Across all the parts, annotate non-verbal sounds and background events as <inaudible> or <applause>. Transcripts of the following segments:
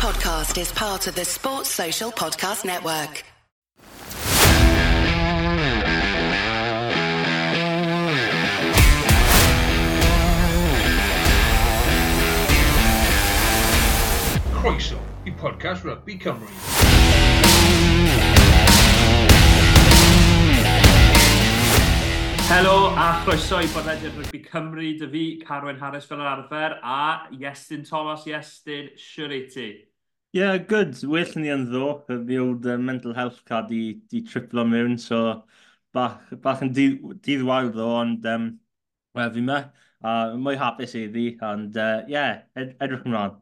podcast is part of the Sports Social Podcast Network. Croeso i podcast Rugby Cymru. Helo a chroeso i bodlediad Rygbi Cymru, dy fi, Carwen Harris fel yr arfer, a Iestyn Thomas Iestyn, siwr i ti. Yeah, good. Well ni yn ddo. Mi uh, old uh, mental health card di, di triplo mewn, so bach, bach yn dydd wael ddo, ond um, well, fi me. A uh, mwy hapus iddi, ond uh, yeah, ed edrych yn rhan.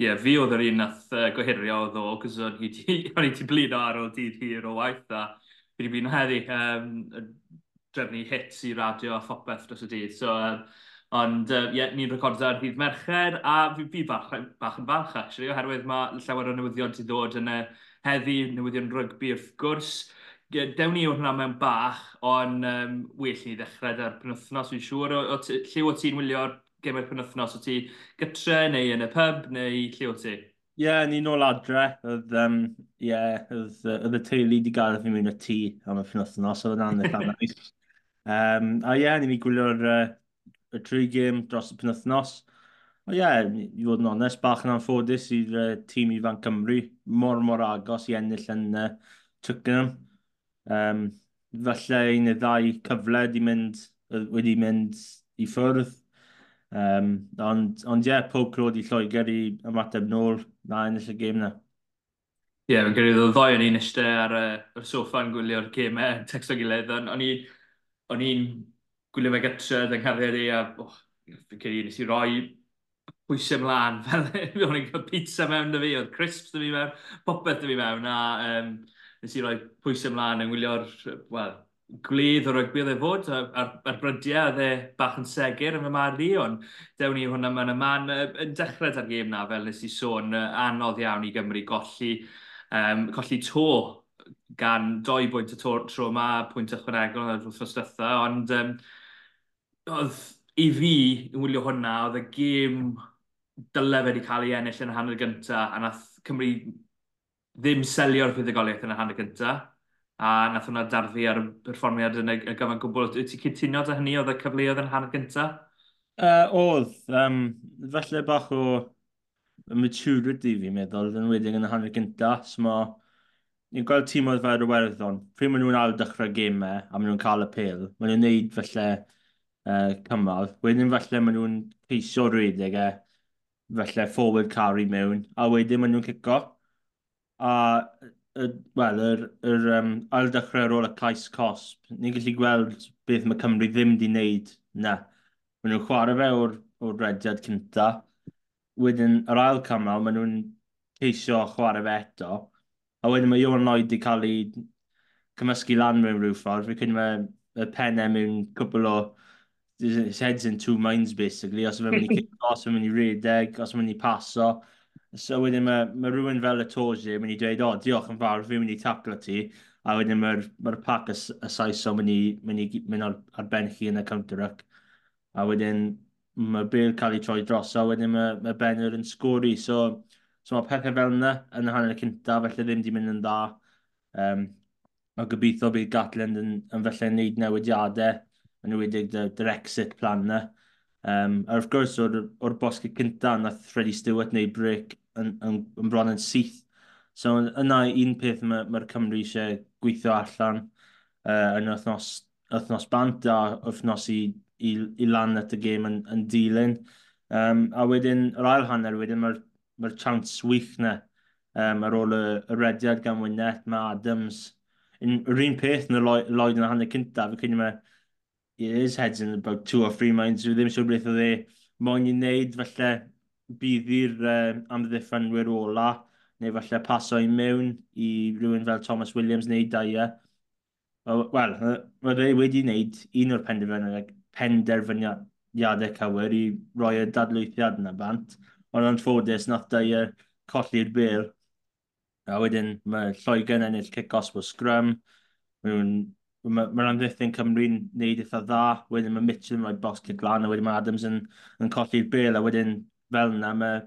Ie, yeah, fi oedd yr un nath uh, gohirio o ddo, cos o'n i ti <laughs> blin ar ôl dydd hir o waith, a fi wedi bod heddi um, drefnu hits i radio a phopeth dros y dydd. So, um, uh, Ond ie, uh, yeah, ni'n recordio ar ddydd mercher, a fi, fi bach, bach yn falch, actually, oherwydd mae llawer o newyddion ti ddod yn heddi, newyddion rygbi wrth gwrs. Dewn ni hwnna mewn bach, ond um, well ni ddechrau ar penwthnos, fi'n siŵr. O, o lle o ti'n wylio'r gemau'r penwthnos? O ti gytre, neu yn y pub, neu lle o ti? Ie, yeah, ni nôl adre. Oedd, um, yeah, oedd, oedd y teulu di gael fi mewn y tŷ am y penwthnos, oedd yna'n anodd nice. um, a ie, yeah, ni'n mynd gwylio'r uh, y tri gym dros y penwthnos. O ie, yeah, i fod yn onest, bach yn anffodus i'r uh, tîm ifan Cymru, mor mor agos i ennill yn uh, Twickenham. Um, falle un neu ddau cyfle wedi mynd, wedi mynd i ffwrdd. Um, ond, ond ie, yeah, pob clod i Lloegr i ymateb nôl na ennill y gêm na. Ie, yeah, mae'n gyrraedd o ddoi o'n i'n eistedd ar y sofa yn gwylio'r gymau, o gilydd. O'n i'n gwylio fe gytre yng nghariad i, a oh, fi'n credu nes i roi pwysau mlaen, <laughs> fel o'n i'n cael pizza mewn da fi, oedd crisps da fi mewn, popeth da fi mewn, a um, nes i roi pwysau mlaen yn gwylio'r, wel, gwlydd o rygbi oedd e fod, a'r, ar brydiau oedd e bach yn segur yn fy marn i, ond dewn ni hwnna mewn y man yn dechrau ar gêm na, fel nes i sôn, anodd iawn i Gymru golli, um, colli to gan doi bwynt y tro, yma, pwynt ychwanegol yn wrthnos dytha, ond um, oedd i fi yn wylio hwnna, oedd y gêm dyle fe wedi cael ei ennill yn y hanner gyntaf, a nath Cymru ddim selio'r fuddugoliaeth yn y hanner gyntaf, a nath hwnna darfu ar y perfformiad yn y, y gyfan gwbl. Wyt ti'n cytuno dy hynny oedd y cyfleoedd yn y hanner gyntaf? Uh, oedd, um, felly bach o maturity fi'n meddwl, yn wedi'n yn y hanner gyntaf, so. Ni'n gweld tîm oedd fel yr Iwerddon, pryd maen nhw'n ail dechrau gemau a maen nhw'n cael y pil, maen nhw'n neud felly uh, cymal. Wedyn falle maen nhw'n ceisio rhedeg e, falle forward carry mewn, a wedyn maen nhw'n cico. A, wel, yr, yr um, ail dechrau ar ôl y cais Cosp, ni'n gallu gweld beth mae Cymru ddim wedi wneud na. Maen nhw'n chwarae fe o'r, or rediad cynta. Wedyn, yr ail cymal, maen nhw'n ceisio chwarae fe eto. A wedyn mae Iwan Lloyd wedi cael ei cymysgu lan mewn rhyw ffordd. Fi'n cynnig mae y pennau mewn cwbl o his head's in two minds basically, os yma mynd i <laughs> kick os yma mynd i redeg, os yma mynd i paso. So wedyn mae ma rhywun fel y Tosi yn mynd i dweud, o, diolch yn fawr, fi'n mynd i taclo ti. A wedyn mae'r ma pac y, y saes o mynd i, mynd i mynd ar, ar ben chi yn y counter-rack. A wedyn mae Bale cael ei troi dros, a wedyn mae, mae Benner yn sgori. So, so mae pethau fel yna yn y hanner y cyntaf, felly ddim wedi mynd yn dda. Um, a gobeithio bydd Gatland yn, yn felly wneud newidiadau yn ywedig dy'r exit plan na. Um, a wrth gwrs, o'r, or bosgau cynta, nath Freddie Stewart neu break yn, yn, yn bron yn syth. So yna un peth mae'r ma, Cymru eisiau gweithio allan uh, yn wythnos, wythnos bant a wythnos i, i, i lan at y gêm yn, yn dilyn. Um, a wedyn, yr ail hanner wedyn, mae'r ma chance wych na um, ar ôl y, y rediad gan Wynet, mae Adams. Yr un peth yn y Lloyd yn y hanner cynta, fe cyn i mae his head's in about two or three minds, yw ddim siŵr beth oedd e moyn i wneud, felly bydd i'r um, amddiffynwyr ola, neu falle paso i mewn i rhywun fel Thomas Williams neu Daya. Wel, mae fe wedi wneud un o'r penderfyniadau, penderfyniadau cywir i roi y dadlwythiad yna bant, ond ond ffodus nath Daya colli'r bel. A wedyn mae Lloegr yn ennill kick-offs o scrum, mewn mae'r ma Andrith yn Cymru'n neud eitha dda, wedyn mae Mitchell yn rhoi bos cyd lan, a wedyn mae Adams yn, yn colli'r bel, a wedyn fel yna mae,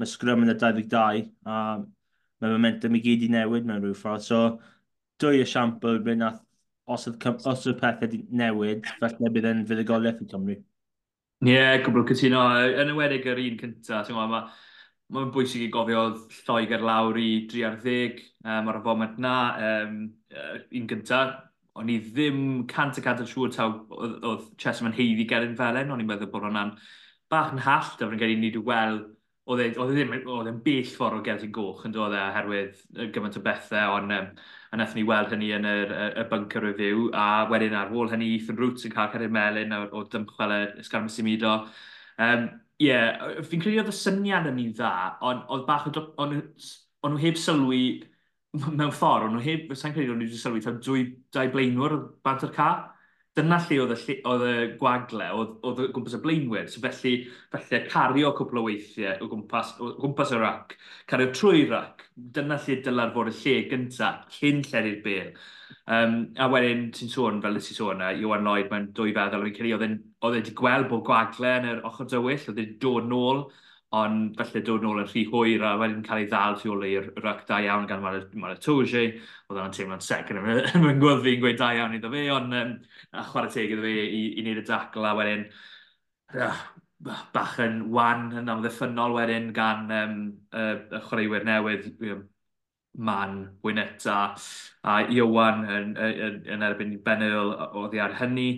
mae Scrum yn y 22, a mae momentum i gyd i newid mewn rhyw ffordd. So, dwy esiampl rydyn nath, os oedd, os oedd pethau wedi newid, felly bydd yn fuddugoliaeth i Cymru. Ie, yeah, gwbl cytuno. Yn ywedig yr un cyntaf, mae'n ma, bwysig i gofio Lloegr lawr i 3 ar 10, um, ar y foment na, um, un cyntaf, o'n i ddim cant y cant yn siŵr taw oedd Chesham yn heiddi Gerin Felen, o'n i'n meddwl bod hwnna'n bach yn hall, da fi'n gael i ni wedi weld, e, oedd e ddim, oedd e'n bell ffordd o Gelsin Goch yn dod e, oherwydd gymaint o bethau, ond um, a wnaethon ni weld hynny yn y, y, y bunker review, a wedyn ar ôl hynny, Ethan Roots yn cael Cerin Melin o, o dymchwel y Sgarm Simido. Um, Ie, yeah, fi'n credu oedd y syniad yn ni dda, ond oedd bach o... Ond nhw heb sylwi mewn ffordd, ond nhw heb, sa'n credu o'n nhw wedi sylwi, ta'n dwy, dau blaenwr banter ca. Dyna lle oedd y, oedd y gwagle, oedd, oedd y gwmpas y blaenwyr, so felly, felly cario cwpl o weithiau o gwmpas, o gwmpas y rac, cario trwy rac, dyna lle dyla'r fod y lle gyntaf, cyn lledu'r bel. Um, a wedyn, ti'n sôn, fel y ti'n sôn, Iwan Lloyd, mewn dwy feddwl, oedd e wedi gweld bod gwagle yn yr ochr dywyll, oedd wedi dod nôl, ond felly dod nôl yn rhy hwyr a wedyn cael ei ddal tu ôl i'r rac da iawn gan Mara Maratouge, oedd yna'n teimlo'n second yn fy <laughs> ngwyd fi'n gweud da iawn iddo fe, ond um, a chwarae teg iddo fe i, i wneud y dacl a wedyn uh, bach yn wan yn amddiffynol wedyn gan um, y, y chwaraewyr newydd um, Man, Wyneta a Iwan yn, yn, yn erbyn Benyl oedd i ar hynny.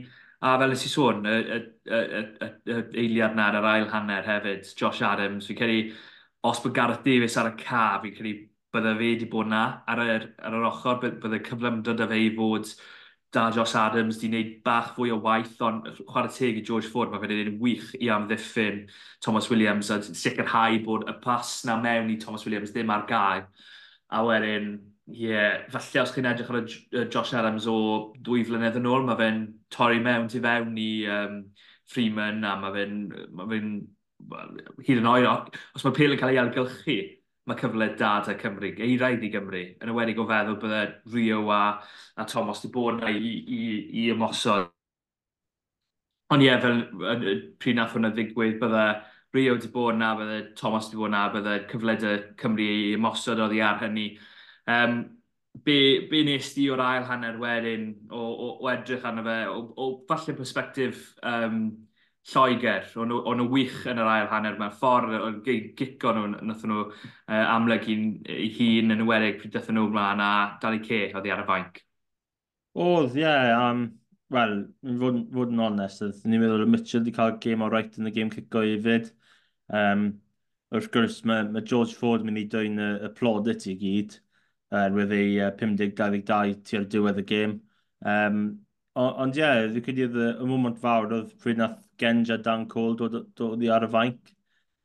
A fel nes i sôn, y, y, y, y, y eiliad na, yr ail hanner hefyd, Josh Adams, fi'n credu, os bod Gareth Davies ar y ca, fi'n credu bydde fe wedi bod na ar yr, ar yr ochr, bydde cyflymdod y fe i fod da Josh Adams di wneud bach fwy o waith, ond chwarae teg i George Ford, mae fe wedi'n wych i amddiffyn Thomas Williams a sicrhau bod y pas na mewn i Thomas Williams ddim ar gael. A wedyn, yeah, falle os chi'n edrych ar y Josh Adams o dwy flynedd yn ôl, mae fe'n torri mewn tu fewn i um, Freeman a mae fe'n ma fe well, hyd yn oed, os mae Pale yn cael ei algylchu, mae cyfle dad a Cymru, ei rhaid i Gymru, yn ywedig o feddwl bydde Rio a, a Thomas di bod yna i, i, i ymosod. Ond ie, fel pryd nath hwnna ddigwydd, bydde Rio di bod yna, bydde Thomas di bod yna, bydde cyfle da Cymru i ymosod oddi ar hynny. Um, be, be nes di o'r ail hanner wedyn o, o, o edrych arno fe, o, o falle perspektif um, Lloegr, o'n nhw wych yn yr ail hanner, mae'r ffordd o'n gico nhw, nath nhw uh, amlyg i hun yn ywedig pryd dath nhw ymlaen a dal i ce oedd i ar y fainc. Oedd, ie. Yeah, um, Wel, fod, fod yn onest, ni'n meddwl y Mitchell wedi cael game o right yn y game cico i fyd. Um, wrth gwrs, mae, mae George Ford mynd i dwy'n y, y plodit i gyd erwydd ei uh, 50-22 tu'r diwedd y gêm. Um, ond ie, yeah, dwi'n credu y mwmwnt fawr oedd pryd nath Genj a Dan Cole dod, dod i ar y fainc.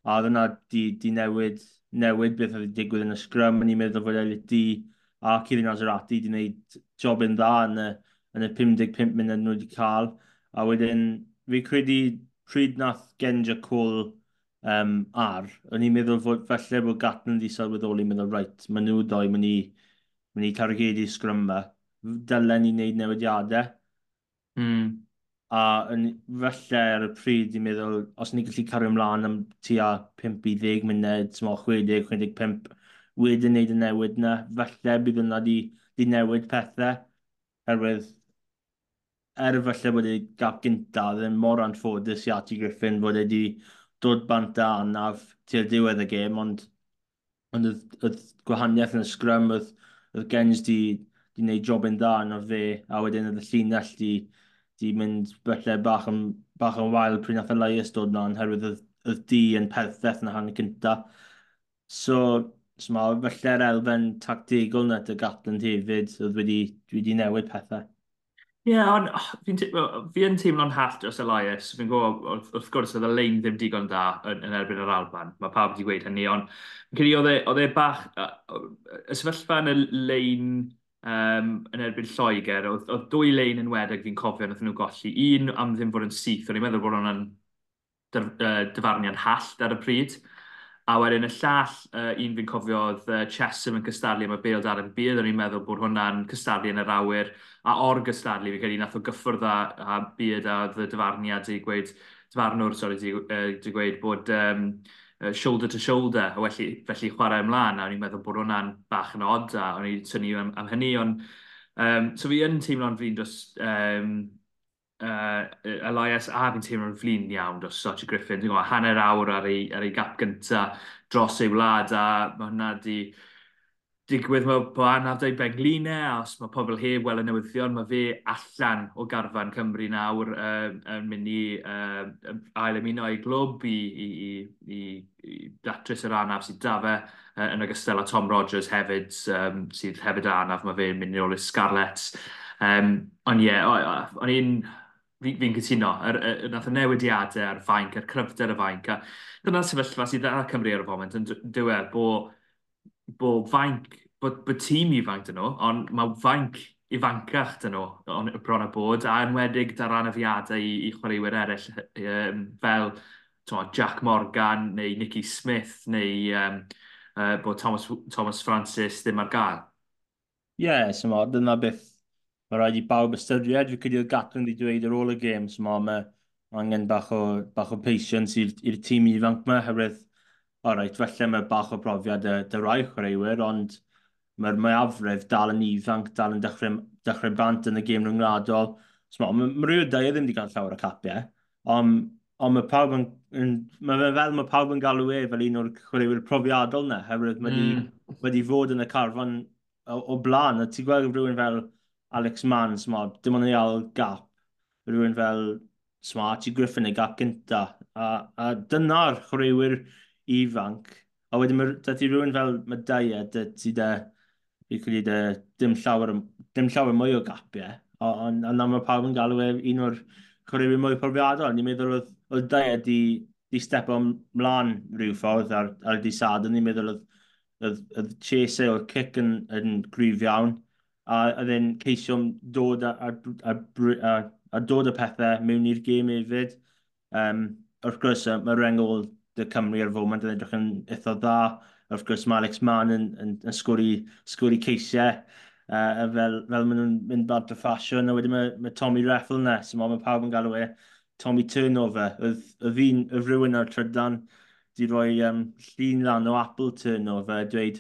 A oedd yna di, di newid, newid beth oedd wedi digwydd yn y sgrym. Yn i'n meddwl fod Elliot D a Cilin Azerati wedi gwneud jobyn dda yn y, yn y 55 munud nhw wedi cael. A wedyn, fi credu pryd nath Genj a Cole um, ar, o'n i'n meddwl fod felly bod Gatland wedi sylweddoli, meddwl, right, maen nhw doi, maen ni mynd i targedu sgrym ma, dylen ni wneud newidiadau. Mm. A yn falle ar y pryd i'n meddwl, os ni'n gallu cario ymlaen am tua 5 i 10 munud, 60, 65, wedyn wneud y newid yna, felly bydd yna di, di newid pethau, herwydd er felly bod y gap gynta ddim mor anffodus i Ati Griffin bod wedi dod bant a anaf tu'r diwedd y gêm, ond, ond oedd, oedd gwahaniaeth yn y sgrym, oedd oedd Gens di, di wneud job yn dda yn o'r fe, a wedyn oedd y llinell di, di mynd bylle bach yn, bach yn wael pryd nath y Elias dod na, herwydd oedd, oedd di yn pertheth yn y hanner cynta. So, so ma, felly'r elfen tactigol na dy Gatland hefyd, oedd wedi, wedi newid pethau. Ie, yeah, ond oh, fi'n fi yn teimlo'n hall dros Elias. Fi'n gwybod, wrth, gwrs, oedd y lein ddim digon da yn, yn erbyn yr Alban. Mae pawb wedi gweud hynny, ond fi'n credu oedd e, e bach... Y sefyllfa yn y lein um, yn erbyn Lloegr, oedd, oedd dwy lein yn wedig fi'n cofio nath nhw golli. Un am ddim fod yn syth, o'n i'n meddwl bod hwnna'n dyfarniad hall ar y pryd. A wedyn y llall, uh, un fi'n cofio, oedd uh, Chesham yn cystadlu am y bêl ar yn bydd, o'n i'n meddwl bod hwnna'n cystadlu yn yr awyr, a o'r gystadlu, fi'n credu nath o gyffwrdd a, a byd a oedd y dyfarniad i gweud, dyfarnwr, sori, di, uh, di gweud bod um, uh, shoulder to shoulder, a felly, felly chwarae ymlaen, a o'n i'n meddwl bod hwnna'n bach yn od, a o'n i'n tynnu am, am hynny, ond um, so fi yn teimlo'n fi'n dros um, uh, Elias a fi'n teimlo'n flin iawn dros Sochi Griffin. Dwi'n gwybod, hanner awr ar ei, ar ei gap gynta dros ei wlad a mae hwnna di digwydd mae po anafdau benglinau a os mae pobl heb wel y newyddion, mae fe allan o garfan Cymru nawr uh, yn mynd i uh, ail ymuno ei glwb i, i, i, i, i datrys yr anaf sydd da fe uh, yn ogystal â Tom Rogers hefyd um, sydd hefyd anaf, mae fe'n mynd i ôl i Scarlett. Um, ond ie, yeah, o'n i'n fi'n fi cytuno, yr, er, er, nath y newidiadau ar fainc, a'r cryfder y fainc, a dyna'r sefyllfa sydd ar Cymru ar y foment yn diwedd bod bo fainc, bod bo tîm ifanc dyn nhw, ond mae fainc ifancach dyn nhw on, bron a bod, a enwedig dar anafiadau i, i chwaraewyr eraill, um, fel to, Jack Morgan neu Nicky Smith neu um, uh, bod Thomas, Thomas Francis ddim ar gael. Ie, yeah, so dyna beth Mae rhaid i bawb ystyried, fi cydio'r gatwn wedi dweud ar ôl y gêm, so mae angen bach o, bach o patience i'r tîm ifanc yma, herwydd, o reit, felly mae bach o brofiad y, y rai chwaraewyr, ond mae'r mwyafrif dal yn ifanc, dal yn dechrau, dechrau bant yn y gêm rhyngwladol. So, mae ma, rhyw dau ddim wedi cael llawer o capiau, ond on mae pawb yn, yn mae fe fel mae pawb yn galw e fel un o'r chwaraewyr profiadol na, herwydd mae wedi mm. wedi fod yn y carfan o, o blaen, a ti'n gweld rhywun fel Alex Mann, smod, dim ond yn al gap. rhywun fel, smart i Griffin y gap gynta. A, a dyna'r chwaraewyr ifanc. A wedyn, dati rhywun fel Madaya, dati de, fi credu de, dim llawer, dim llawer mwy o gapiau. Ond yeah. na mae pawb yn galw e un o'r chwaraewyr mwy profiadol. Ni'n meddwl oedd, oedd Daya di, di step ymlaen rhyw ffordd ar, ar di sad. Ni'n meddwl oedd, oedd, oedd chase o'r cic yn, yn gryf iawn a oedd e'n ceisio dod a, a, a, a, a dod y pethau mewn i'r gêm hefyd. Um, wrth gwrs, mae'r rengol dy Cymru ar foment yn edrych yn eitha dda. Wrth gwrs, mae Alex Mann yn, yn, yn sgwri, sgwri ceisiau uh, fel, fel maen nhw'n mynd bad o ffasiwn. A wedyn mae, mae Tommy Reffel yna, so mae pawb yn galw e Tommy Turnover. Oedd fi'n y rhywun ar trydan, di roi um, llun lan o Apple Turnover, dweud,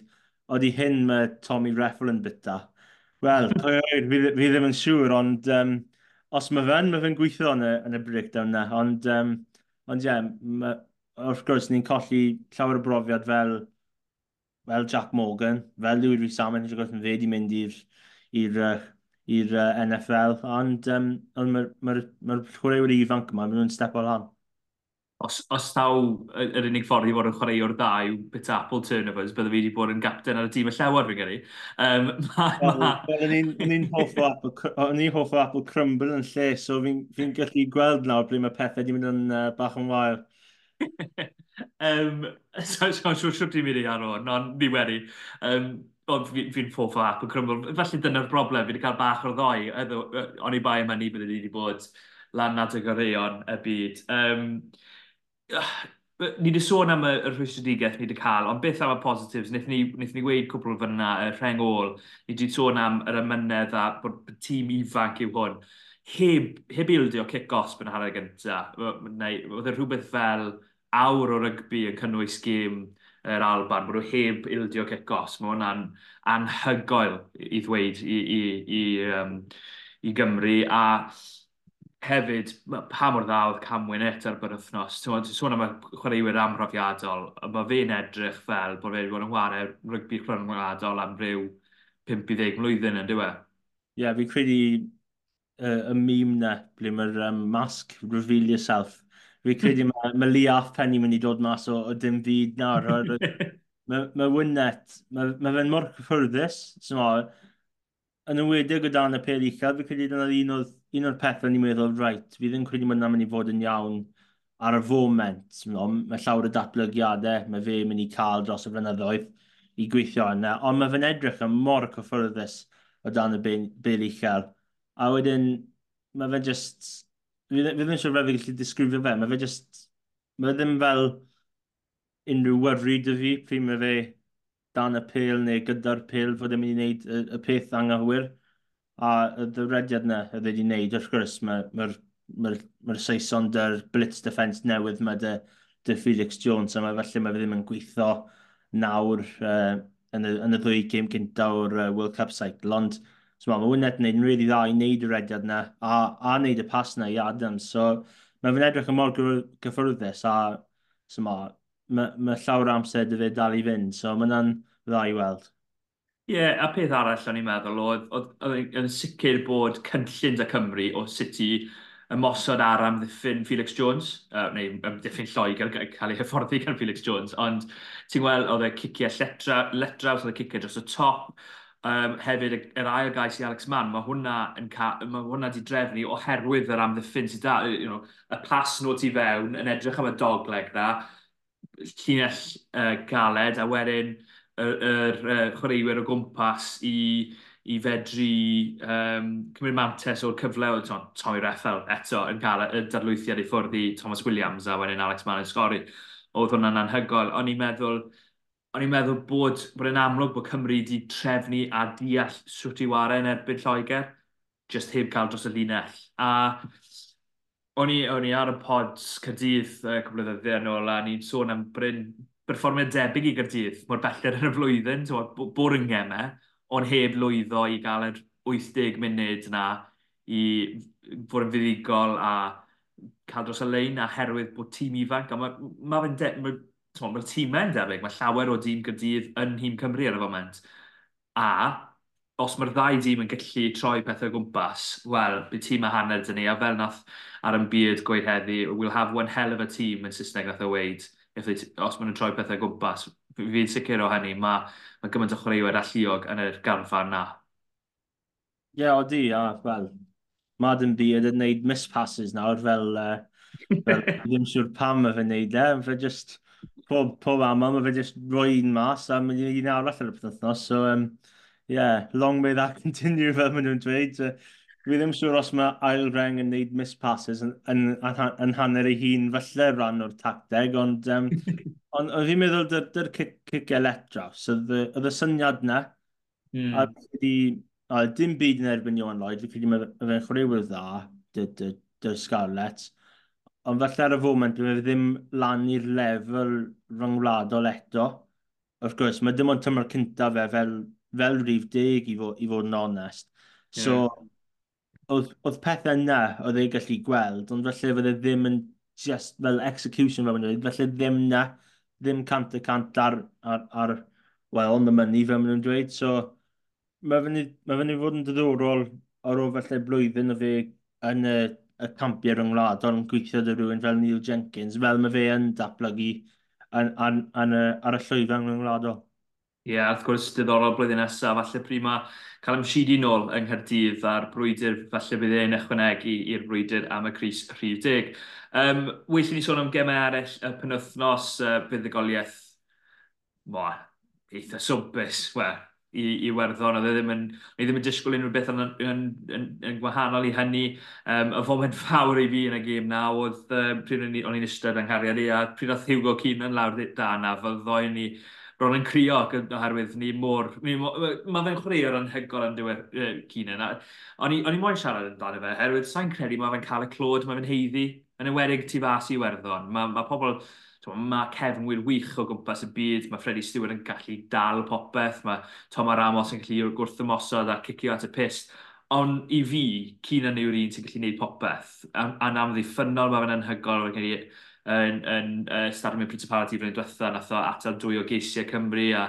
oedd hyn mae Tommy Reffel yn byta. Wel, fi, fi ddim yn siŵr, ond um, os mae fe'n, mae fe'n gweithio yn y, yn y breakdown na. Ond, um, ond ie, yeah, wrth gwrs, ni'n colli llawer o brofiad fel, fel Jack Morgan, fel Louis Rhys Salmon, gwrs, yn fe di mynd i'r uh, NFL, ond um, ond mae'r ma, ma, ma chwaraewyr ifanc yma, maen nhw'n step o lan os, os taw yr unig ffordd i fod yn chwaraewr da yw bit Apple turnovers, bydde fi wedi bod yn gapten ar y tîm y llewod fi'n gyrru. Um, Ni'n hoff o Apple Crumble yn lle, so fi'n fi gallu gweld nawr ble mae pethau wedi mynd yn uh, bach yn wael. <laughs> um, so, so, so, siwr ti'n mynd i ar o'n, ond ni wedi. Um, ond fi'n fi hoff o yn Crumble. Felly dyna'r broblem, fi wedi cael bach o'r ddoi. O'n i bai yma ni bydde ni wedi bod lan nad y goreion y byd. Um, ni wedi sôn am y, y rhwystredigaeth ni wedi cael, ond beth am y positives? Nethon ni, nethon ni weid cwbl o fyna, y rheng ôl, ni wedi sôn am yr ymynedd a bod tîm ifanc yw hwn. Heb, heb ildio kick-offs yn hanner gyntaf, neu oedd e rhywbeth fel awr o rygbi yn cynnwys gêm yr Alban, bod nhw heb ildio kick-offs. Mae hwnna'n anhygoel i ddweud i, i, i, um, i Gymru. A hefyd, pa mor dda oedd Camwyn et ar byrwthnos. Ti'n sôn am y chwaraewyr amhrofiadol, a mae fe'n edrych fel bod fe wedi bod yn chwarae rygbi chwaraewyr am ryw 5-10 mlynedd yn diwe. Ie, yeah, fi'n credu uh, y mîm na, ble mae'r um, mask, reveal yourself. Fi'n credu <laughs> mae ma Lee Penny mynd i dod mas o, o dim fyd nawr. mae <laughs> ma Wynet, mae ma fe'n mor cyffyrddus. So, yn ymwedig o dan y pel uchel, fi credu dyna un o'r, un o'r pethau ni'n meddwl, right, fi ddim credu mae'n mynd i fod yn iawn ar y foment. No, mae llawer o datblygiadau, mae fe mynd i cael dros y flynyddoedd i gweithio yna, ond mae fe'n edrych yn mor cyffyrddus o dan y bel uchel. A wedyn, mae fe just... Fi ddim yn siŵr fe fi gallu disgrifio fe, mae fe just... Mae ddim fel unrhyw wyfri dy fi pryd mae fe dan y pêl neu gyda'r pêl fod yn mynd i wneud y, y peth anghywir. A y ddyrediad yna y wedi wneud, wrth gwrs, mae'r ma, ma, ma, ma Saeson dy'r blitz defence newydd mae dy, dy Felix Jones, a mae felly mae fe ddim yn gweithio nawr uh, yn, y, yn y ddwy gym gynta o'r uh, World Cup cycle, ond so, mae Wynet yn gwneud really dda i wneud y rediad yna a, a wneud y pas yna i Adams, so mae fe'n edrych yn mor gyffyrddus a so, mae ma, ma llawer amser dy fe dal i fynd. So mae'n dda i weld. Ie, yeah, a peth arall o'n i'n meddwl oedd, oedd yn sicr bod cynllun y Cymru o City ymosod ar am ddiffyn Felix Jones, uh, neu ddiffyn lloi gael cael ei hyfforddi gan Felix Jones, ond ti'n gweld oedd y ciciau letra, letraws, oedd y ciciau dros y top, um, hefyd yr ail gais i Alex Mann, mae hwnna, yn ca, mae hwnna di drefnu oherwydd yr amddiffyn sydd da, you know, y plas nhw tu fewn yn edrych am y dogleg na, llinell uh, galed, a wedyn yr, yr, yr chwaraewyr o gwmpas i, i fedru um, cymryd mantes o'r cyfle o Tommy Reffel eto yn cael y darlwythiad i ffwrdd i Thomas Williams a wedyn Alex Mann yn sgori. Oedd hwnna'n anhygol. O'n i'n meddwl, o'n i'n meddwl bod, bod yn amlwg bod Cymru wedi trefnu a deall swt i warau yn erbyn Lloegr, just heb cael dros y linell. A o'n i, o'n i ar y pod cydydd uh, cwbl o ddyddiau yn ôl a ni'n sôn am Bryn berfformiad debyg i Gardydd mor bellter yn y flwyddyn, bo'r yngau me, ond heb lwyddo i gael yr 80 munud yna i fod yn fuddigol a cael dros y lein a herwydd bod tîm ifanc, a mae ma fe'n de, ma, ma, ma tîmau'n debyg, mae llawer o dîm Gardydd yn hîm Cymru ar y foment. A os mae'r ddau dîm yn gallu troi pethau gwmpas, wel, bydd tîm a hanner dyn ni, a fel nath ar yn byd gweud heddi, we'll have one hell of a team yn Saesneg nath e o weid if they, os maen nhw'n troi pethau gwmpas, fi'n sicr o hynny, mae ma gymaint o chwaraewyr alluog yn yr garfan na. Ie, yeah, o di, a, wel, Madden Beard yn gwneud mispasses nawr fel, uh, <laughs> fel ddim siŵr pam mae fe'n gwneud e, fe just pob, pob aml mae fe just roi'n mas a mae'n un arall ar y pethnos, so um, yeah, long may that <laughs> continue fel maen nhw'n dweud. Uh, dwi ddim siŵr os mae ail reng yn neud mispasses yn, yn, yn hanner ei hun falle rhan o'r tacteg, ond um, on, oedd fi'n meddwl dy'r cic electra, so oedd y syniad na, mm. a di, a dim byd yn erbyn Iwan Lloyd, fi credu mae fe'n chwaraewyr dda, dy'r dy, Scarlett, ond falle ar y foment, fe ddim lan i'r lefel rhyngwladol eto. wrth gwrs, mae dim ond tymor cyntaf fe fel, fel rif deg i fod, i fod yn onest. So, yeah oedd, oedd pethau yna oedd ei gallu gweld, ond felly fydde ddim yn just fel execution fel nhw'n felly ddim na, ddim cant y cant ar, ar, ar well, on the money fel nhw'n dweud, so mae fyny, ma fyny fod yn diddorol ar ôl felly blwyddyn o fe yn y, y campiau rhyngwladol ond gweithio dy rhywun fel Neil Jenkins, fel mae fe yn datblygu an, an, an, ar y llwyfan rhyngwladol. Ie, yeah, wrth gwrs, diddorol blwyddyn nesaf, falle pryd mae cael ymsidi nôl yng Nghyrdydd a'r brwydr, falle bydd e'n ychwanegu i'r brwydr am y Cris Rhyf Deg. Um, Weithio ni sôn am gemau eraill y penwthnos, uh, buddugoliaeth, mo, eitha swmpus, we, i, i werddon, oedd e ddim yn, ni ddim yn disgwyl unrhyw beth yn, yn, yn, yn gwahanol i hynny. Um, y foment fawr i fi yn y gêm na, oedd um, pryd o'n i'n ystod yng Nghariad i, a pryd oedd Hugo Cyn lawr dan, a fel ddoen ni ro'n yn crio oherwydd ni mor... Mae fe'n chwaraewr anhygol yn diwedd uh, Cunan. O'n i moyn siarad amdano fe, oherwydd sa'n credu mae fe'n cael y clod, mae fe'n heiddi, yn ewedig tu fas i werddon. Mae ma pobl... Mae Kevin cefnwyr wych o gwmpas y byd, mae Freddie Stewart yn gallu dal popeth, mae Tom Ramos yn gallu gwrth ymosod a cicio at y pist. Ond i fi, Cunan yw'r un sy'n gallu gwneud popeth. A'n amddiffynol, mae fe'n anhygol, mae'n gallu yn, yn uh, Starmio Principality fyny diwetha, nath o atal dwy o geisiau Cymru a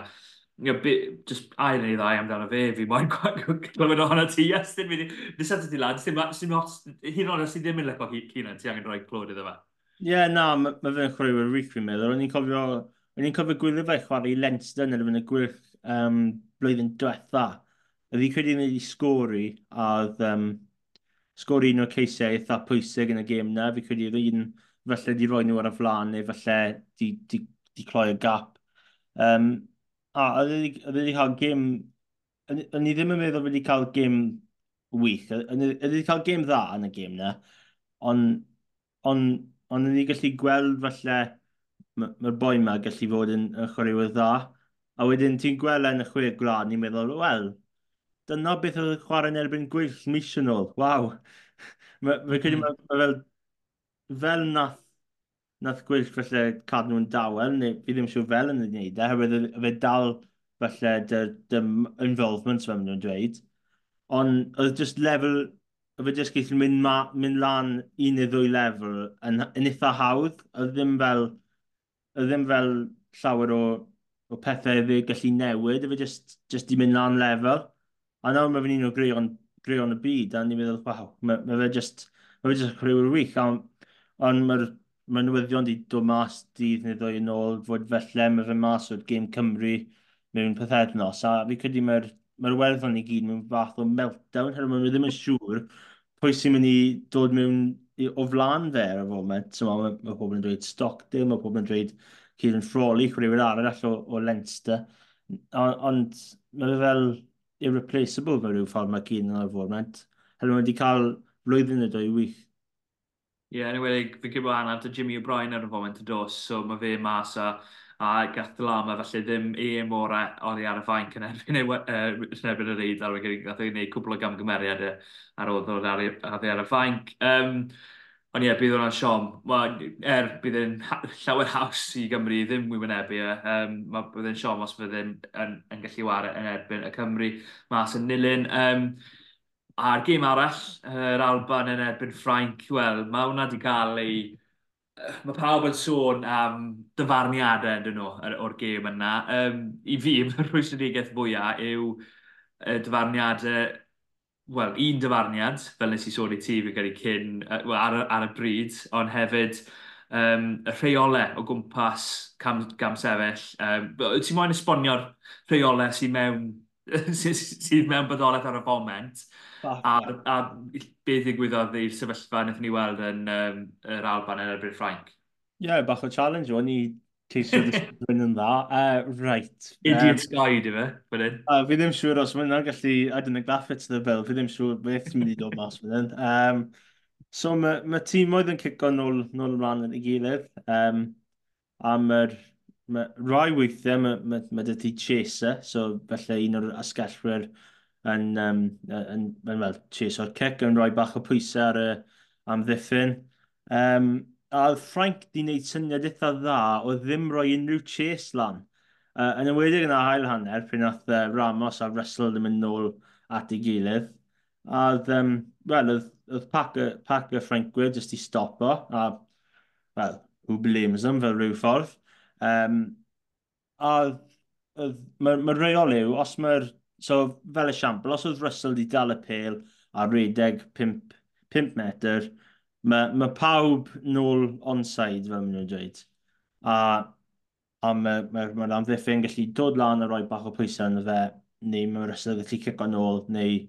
you know, be, just ail neu ddau amdano fe, fi moyn glywed ohono ti, yes, ddim wedi, this at ti lad, sy'n not, hyn o'n sydd ddim yn lepo Cynan, ti angen rhoi clod iddo fe. Ie, yeah, na, mae ma fe'n chwaraewyr wych fi'n meddwl, o'n i'n cofio, o'n i'n cofio gwylio fe chwarae i Lensden yn y gwirch um, blwyddyn diwetha. Oedd hi'n credu wedi sgori, a oedd um, sgori un o'r ceisiau eitha pwysig yn y gêm na, fi credu oedd un falle di roi nhw ar y flan neu falle di, di, di cloi y gap. Um, a oedd wedi e cael gym, o'n i ddim yn meddwl wedi cael gym wych, Oedd wedi cael gym dda yn y gym na, ond on, on o'n i gallu gweld falle mae'r boi yma gallu fod yn, yn chwaraewyr dda, a wedyn ti'n gweld e yn y chwe gwlad, ni'n meddwl, wel, dyna beth oedd chwarae yn erbyn gwyll mis yn ôl, waw. <laughs> Mae'n credu mae fel fel nath nath gwyllt felly cadw nhw'n dawel, neu fi ddim siw fel yn ei wneud e, hefyd fe dal felly dy, dy involvement fe nhw'n dweud. Ond oedd just lefel, oedd e just gallu mynd, ma, mynd lan un neu ddwy lefel yn, yn eitha hawdd, oedd ddim fel, oedd ddim fel llawer o, o pethau fe e gallu newid, oedd e just, just di mynd lan lefel. A nawr mae fe'n un o greion, greion y byd, a ni'n meddwl, waw, mae, mae fe just, mae fe just chwaraewyr wych, a ond mae'r mae newyddion wedi dod mas dydd neu ddwy yn ôl fod felly mae fe mas o'r gêm Cymru mewn pethednos. A fi credu mae'r mae werddon i gyd mewn fath o meltdown, herwydd maen nhw ddim yn siŵr pwy sy'n mynd i dod mewn o flan fe ar y foment. So, mae, mae pobl yn dweud Stockdale, mae pobl yn dweud Cian Frawley, chwaraewyr arall o, o Leinster. Ond mae fe fel irreplaceable fel rhyw ffordd mae Cian ar y foment. Herwydd mae wedi cael blwyddyn y dwy wych Ie, yeah, anyway, fi'n gwybod bod anaf dy Jimmy O'Brien ar y foment y dos, so mae fe mas a, a gath dy lama, felly ddim EM o'r ori ar y fain yn erbyn, uh, erbyn yr eid ar wedi'i gath ei wneud cwbl o gamgymeriad e ar oedd o'r ar, ar ar y fain. Um, Ond ie, bydd hwnna'n siom. Er bydd e'n llawer haws i Gymru ddim wywynebu e. Um, bydd e'n siom os bydd e'n yn gallu wario yn erbyn y Cymru mas yn nilyn. Um, A'r gêm arall, yr Alban yn erbyn Ffrainc, wel, mae hwnna wedi cael ei... Mae pawb yn sôn am dyfarniadau yn nhw o'r gêm yna. Um, I fi, <laughs> mae'r rhwystredigaeth fwyaf yw dyfarniadau wel, un dyfarniad, fel nes i sôn i ti, fi gyda cyn well, ar, ar y bryd, ond hefyd um, y rheolau o gwmpas cam, cam sefyll. Um, ti'n moyn esbonio'r rheolau sydd mewn, <laughs> sy'n sy mewn byddolaeth ar y foment, a, a beth ddigwyddodd i'r sefyllfa wnaethon ni weld yn um, yr Alban yn erbyn Ffrainc? Ie, yeah, bach o challenge o'n i teisio ddysgu'n <laughs> yn dda. E, uh, right. Idiot um, guide di fe, fan. Uh, fi ddim siŵr os mae'n gallu adnygaffu to the bill, fi ddim siŵr beth ti'n mynd i dod mas fan. Um, so mae ma tîm oedd yn cico nôl, nôl ymlaen yn ei gilydd. Um, a mae'r ma, rai weithiau mae ma, ma, ma dy ti chaser, e, so felly un o'r asgellwyr yn, um, yn, yn wel, o'r cic yn rhoi bach o pwysau ar y amddiffyn. Um, a Frank di wneud syniad eitha dda o ddim rhoi unrhyw chase lan. Uh, yn ymwedig yn ail hanner, pryn oedd uh, Ramos a Russell ddim yn nôl at ei gilydd. A oedd, um, well, oedd, oedd pac, y, pac y Francwyr jyst i stopo, a, well, who blames them fel rhyw ffordd. Um, a oedd, mae ma reol yw, os mae'r So, fel esiampl, os oedd Russell wedi dal y pel a redeg 5, 5 metr, mae, mae pawb nôl onside fel maen nhw'n dweud. A, a mae, mae, mae amddiffyn gallu dod lan a rhoi bach o pwysau yn y fe, neu mae Russell gallu cico nôl, neu,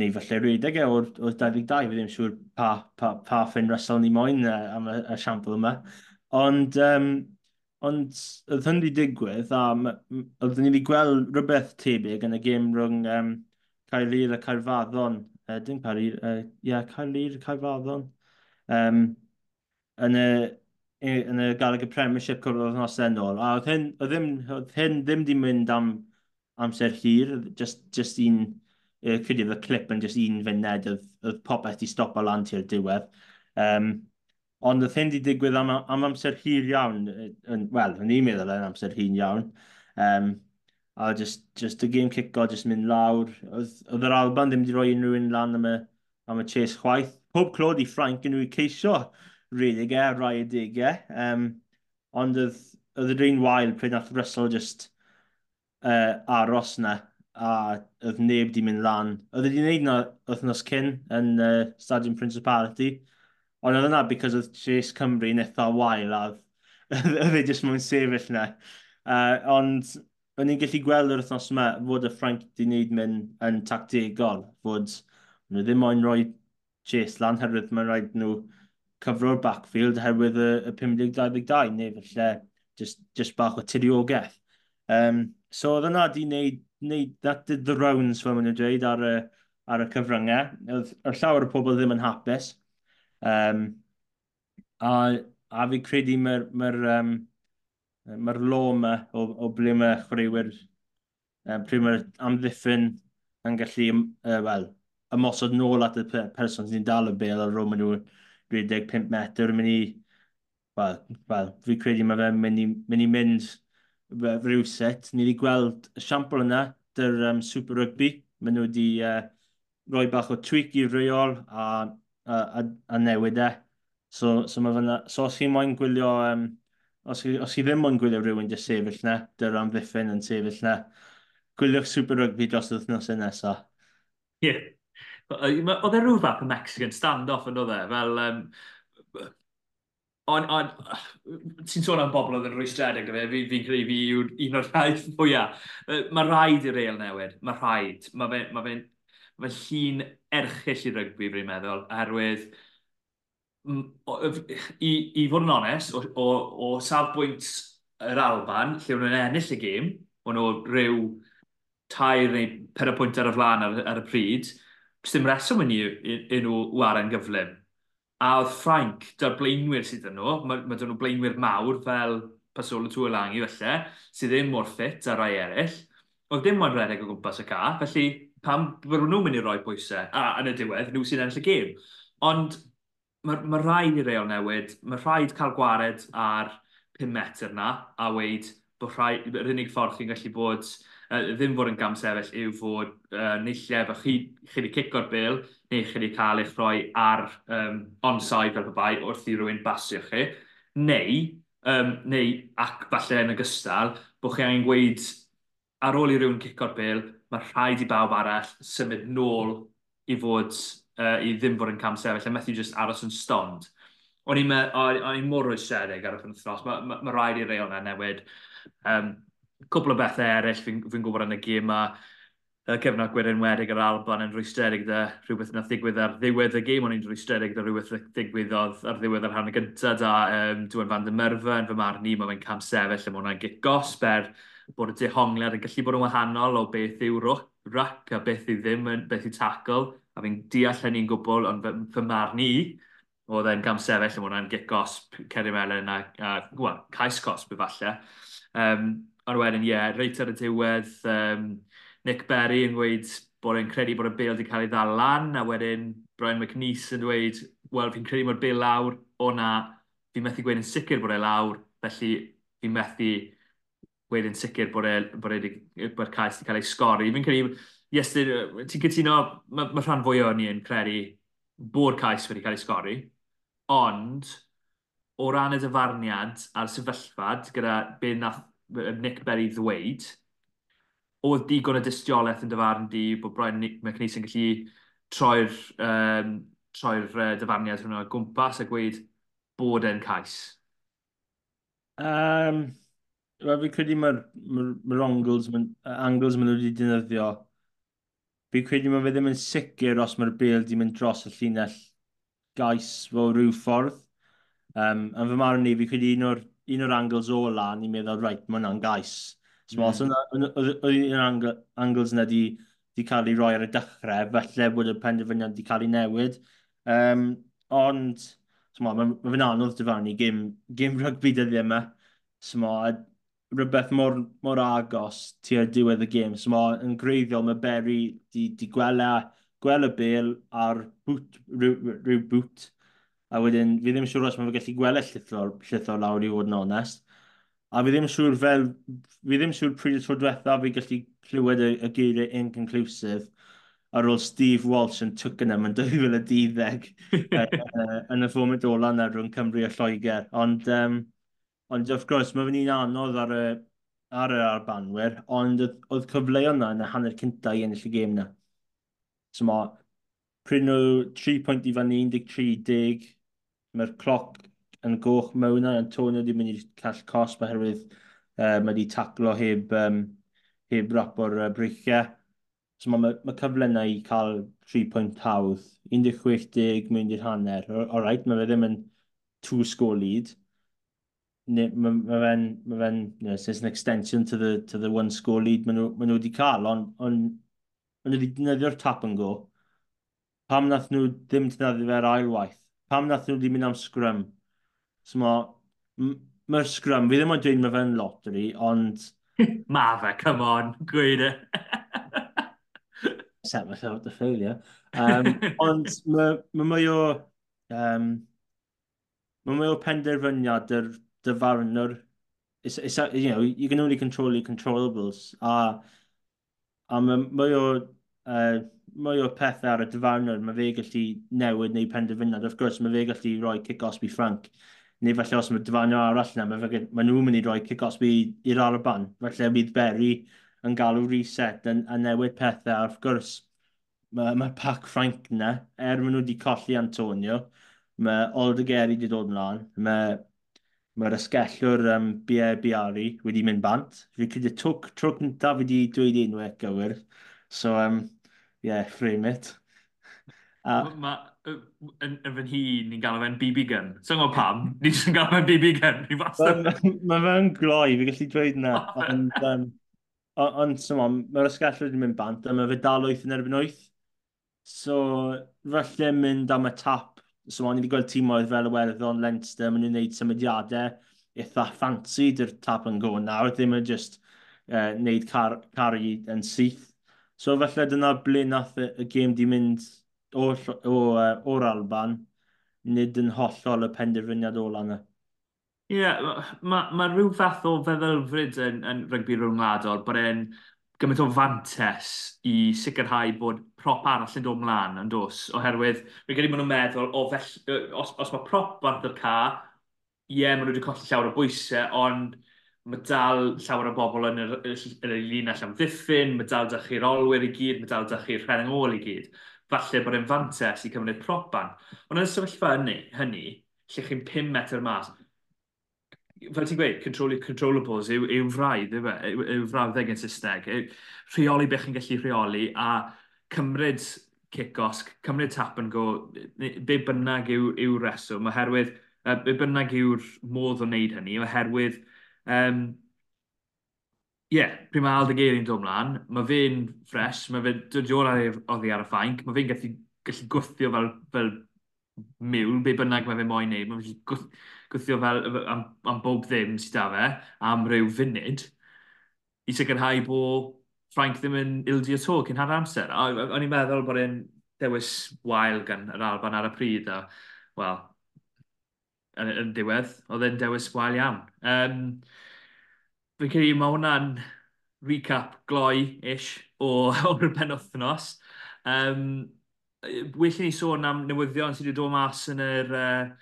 neu falle redeg e o'r, or 22, fi ddim siŵr pa, pa, pa ffyn Russell ni moyn am y, y siampl yma. Ond um, Ond oedd hyn wedi digwydd, a oedd ni wedi gweld rhywbeth tebyg yn y gêm rhwng um, Caerlir a Caerfaddon. Uh, dim Caerlir, uh, yeah, Caerlir a Caerfaddon. Um, yn y, yn y Galag Premiership cwrdd oedd nos enol. A oedd hyn, oedd hyn, oedd hyn ddim wedi mynd am amser hir, just, just un, uh, credu oedd y clip yn just un funed, oedd, oedd popeth wedi stopo lan ti'r diwedd. Um, Ond oedd hyn wedi digwydd am, am amser hir iawn, wel, yn i'n meddwl yn amser hir iawn. Um, a just, just y game cico, just mynd lawr. Oedd yr Alban ddim wedi rhoi unrhyw un lan am y, am y chase chwaith. Pob clod i Frank yn nhw i ceisio redigau, rai digau, Um, ond oedd, oedd y drin wael pryd nath Russell just uh, aros na a oedd neb di mynd lan. Oedd wedi gwneud na wythnos cyn yn uh, Stadium Principality. Ond oedd yna because oedd Chase Cymru yn eitha wael a oedd e jyst mewn sefyll na. Uh, ond o'n i'n gallu gweld yr wythnos yma fod y Frank di wneud mynd yn tactegol, fod nhw ddim o'n rhoi Chase lan, herwydd mae'n rhaid nhw cyfro'r backfield herwydd y, y 52 neu felly just, just bach o tiriogaeth. Um, so oedd yna di wneud, wneud, that did the rounds fel maen nhw'n dweud ar y, ar y cyfryngau. Oedd llawer o pobl ddim yn hapus. Um, a, a fi credu mae'r ma um, ma lo yma o, o ble mae chwaraewyr, um, pryd mae'r amddiffyn yn gallu, uh, wel, ymosod nôl at y person sy'n dal y bel ar rôl maen nhw 25 metr yn mynd i, wel, well, fi credu mae fe'n mynd i mynd, i mynd rhywset. Ni wedi gweld y siampl yna, dy'r um, Super Rugby. Maen nhw wedi uh, rhoi bach o tweak i'r reol a a, a, a newid e. So, so mae fyna, so os chi'n moyn gwylio, um, os, chi, os chi ddim moyn gwylio rhywun dy sefyll na, dy'r am ddiffyn yn sefyll na, gwyliwch Super Rugby dros wythnos yn nesaf. Ie. Yeah. Oedd e rhyw fath o Mexican stand-off yn oedd e, fel... Um, on, on, ti'n sôn am bobl oedd yn rwystredig o fe, fi'n fi credu fi yw'r un o'r <laughs> rhaid fwyaf. Mae rhaid i'r eil newid, mae rhaid. Mae fe'n ma fe, ma fe Fy llun erchill i rygbi, fi'n meddwl, oherwydd i, i fod yn onest, o, o, o safbwynt yr Alban, lle wna'n ennill y gêm, o'n nhw rhyw tair neu per y pwynt ar y flaen ar, ar y pryd, dim reswm yn i nhw waren gyflym. A oedd Ffrainc, dy'r blaenwyr sydd yn nhw, mae, mae nhw blaenwyr mawr fel Pasolo Langi felly, sydd ddim mor ffit ar rai eraill. Oedd dim ond redeg o gwmpas y ca, felly pam byddwn nhw'n mynd i roi bwysau, a yn y diwedd, nhw sy'n ennill y gêm. Ond mae ma rhaid i reol newid, mae rhaid cael gwared ar 5 metr na, a weid bod rhaid, yr unig ffordd chi'n gallu bod, uh, ddim fod yn gam sefyll, yw fod uh, neilleb a chi, chi wedi cico'r bil, neu chi wedi cael eich rhoi ar um, onside fel bai wrth i rhywun basio chi, neu, um, neu ac falle yn ogystal, bod chi angen gweud ar ôl i rywun cico'r bil, mae rhaid i bawb arall symud nôl i fod, uh, i ddim fod yn cam sefyll, a methu just aros yn stond. O'n i'n on mor rwystredig ar y penwthnos, mae ma, ma rhaid i'r reol na newid. Um, cwbl o bethau eraill fi'n fi gwybod yn y gym yma, y cyfnod gwirenwedig yr Alban yn rwystredig da rhywbeth na ddigwydd ar ddiwedd y gym, o'n i'n rwystredig da rhywbeth ddigwyddodd ar ddiwedd yr hanner gyntaf da um, Dwyn Van der Myrfa yn fy marn i, mae fe'n cam sefyll am hwnna'n git gosber bod y dehongliad yn gallu bod yn wahanol o beth yw rac a beth yw ddim, beth yw tackle, a fi'n deall hynny'n gwbl, ond fy, fy marn i, oedd e'n gamsefell yn hwnna'n gic gosb, Ceri Melon a, a well, cais gosb falle. Um, ond wedyn, ie, yeah, reit ar y diwedd, um, Nick Berry yn gweud bod e'n credu bod y bil wedi cael ei ddal lan, a wedyn Brian McNeese yn dweud, wel, fi'n credu mae'r bil lawr, o na, fi'n methu gweud yn sicr bod e lawr, felly fi'n methu wedyn sicr bod e, bod e bod e cais wedi cael ei sgori. Fi'n credu, Iestyn, ti'n cytuno, mae ma rhan fwy o'n i'n credu bod cais wedi cael ei sgori, ond o ran y dyfarniad a'r sefyllfad gyda be nath Nick Berry ddweud, oedd digon y dystiolaeth yn dyfarn di bod Brian McNeese yn gallu troi'r um, troi uh, dyfarniad hwnnw o gwmpas a gweud bod e'n cais. Um, fi'n credu mae'r ma, ma angles maen nhw wedi dynyddio. Fi credu mae fe ddim yn sicr os mae'r bil di mynd dros y llinell gais fo rhyw ffordd. Um, yn fy marn ni, fi credu un o'r, un o'r angles o la, ni'n meddwl, reit, mae hwnna'n gais. So, mm. Oedd un o'r angles yna di, di cael ei roi ar y dechrau, felly bod y penderfyniad di cael ei newid. Um, ond, so, mae ma ma fe'n anodd dyfarnu gym, gym rygbi dyddiau yma. So, rhywbeth mor, mor agos tu tu'r diwedd y gêm. So mae yn greiddiol mae Berry di, di gwela, gwela bel ar boot, rhyw, rhyw boot. A wedyn, fi ddim yn siŵr os mae fe gallu gwela llithol, llithol lawr i fod yn onest. A fi ddim yn siŵr fel, fi ddim yn siŵr pryd y tro diwetha fi gallu clywed y, y geiriau inconclusive ar ôl Steve Walsh yn Twickenham yn 2012 <laughs> yn y fformat ola na rhwng Cymru a Lloegr. Ond um, Ond of course, mae fe'n un anodd ar y, ar y arbanwyr, ond oedd cyfle yna yn y hanner cyntaf i ennill y gêm yna. So mae pryn nhw 3 pwynt i fan 13, mae'r cloc yn goch mewn a Antonio wedi mynd i call cosb oherwydd uh, mae wedi taclo heb, um, heb rap o'r uh, breichiau. So mae, mae cyfle yna i cael 3 pwynt hawdd. 16 mynd i'r hanner. O, o rhaid, mae fe ddim yn two score lead mae fe'n, ma fe you know, it's an extension to the, to the one score lead maen nhw, wedi cael, ond on, on nhw wedi dynyddio'r tap and go. Pam nath nhw ddim dynyddio fe'r ailwaith? Pam nath nhw wedi mynd am scrum? So mae'r ma scrum, fi ddim yn dweud mae fe'n lottery, ond... <laughs> mae fe, come on, gweud e. <laughs> Set myself to failure. Um, <laughs> ond mae ma mwy o... Um, mae mwy o penderfyniad yr dyfarnwr. It's, it's, you know, you can only control your controllables. A, a mae mwy o, e, uh, mwy o pethau ar y dyfarnwr, mae fe gallu newid neu penderfynad. Of course, mae fe gallu rhoi kick-offs Frank. Neu falle os mae dyfarnwr arall yna, mae, fe, mae nhw'n mynd i rhoi kick-offs i'r arban. Felly bydd Berry yn galw reset a, a newid pethau. Of course, mae, mae Pac Frank yna, er maen nhw wedi colli Antonio, mae Aldegheri wedi dod ymlaen, mae mae'r ysgellwr um, Bia Biari wedi mynd bant. Fi credu twc tro cyntaf fi wedi dweud unwaith e, gywir. So, um, yeah, frame it. A... ma, yn, yn fy hun, ni'n gael fe'n BB gun. So ngol pam, Ni'n jyst yn galw fe'n BB gun. Mae fe'n gloi, fi gallu dweud yna. <laughs> Ond, um, ond sy'n on, mae'r ysgellwr wedi mynd bant, a mae fe dal 8 yn erbyn 8. So, falle mynd am y tap So o'n i wedi gweld tîmoedd fel y werddon Leinster, maen nhw'n gwneud symudiadau eitha ffansi dy'r tap yn go nawr, ddim yn just uh, wneud car, cari yn syth. So felly dyna ble nath y, y gêm di mynd o'r, o, uh, or Alban, nid yn hollol y penderfyniad ola yna. Ie, yeah, mae ma, ma rhyw fath o feddylfryd yn, yn rygbi rhwngwladol, bod e'n gymaint o fantes i sicrhau bod prop arall yn dod mlaen yn dos, oherwydd rwy'n gyda nhw'n meddwl, o, fell, os, os mae prop ar y ca, ie, maen nhw wedi colli llawer o bwysau, ond mae dal llawer o bobl yn yr, yr linell am ddiffyn, mae dal dych chi'r olwyr i gyd, mae dal dych chi'r rhen ôl i gyd. Falle bod e'n fantes i cymryd propan. Ond yn y sefyllfa hynny, hynny lle chi'n 5 metr mas, fel ti'n gweud, control controllables yw, yw fraidd, e? yw, yw, yw frawddeg yn Saesneg. Rheoli beth chi'n gallu rheoli a cymryd kick-osg, cymryd tap and go, be bynnag yw, yw reswm, oherwydd, uh, be bynnag yw'r modd o wneud hynny, oherwydd, um, ie, yeah, pryd mae Alda Geiri'n dod mlaen, mae fe'n ffres, mae fe'n dod o'r oddi ar y ffainc, mae fe'n gallu, gallu gwythio fel, fel miwl be bynnag mae fe moyn neud, mae gallu gwythio fel am, am bob ddim sydd da fe, am ryw funud, i sicrhau bod Frank ddim yn ildio to cyn hanner amser. O'n i'n meddwl bod e'n dewis wael gan yr Alban ar y pryd, a, wel, yn, yn diwedd, oedd e'n dewis wael iawn. Um, Fi'n credu mae hwnna'n recap gloi-ish <laughs> o'r penwthnos. Um, well i ni sôn am newyddion sydd wedi dod mas yn yr uh,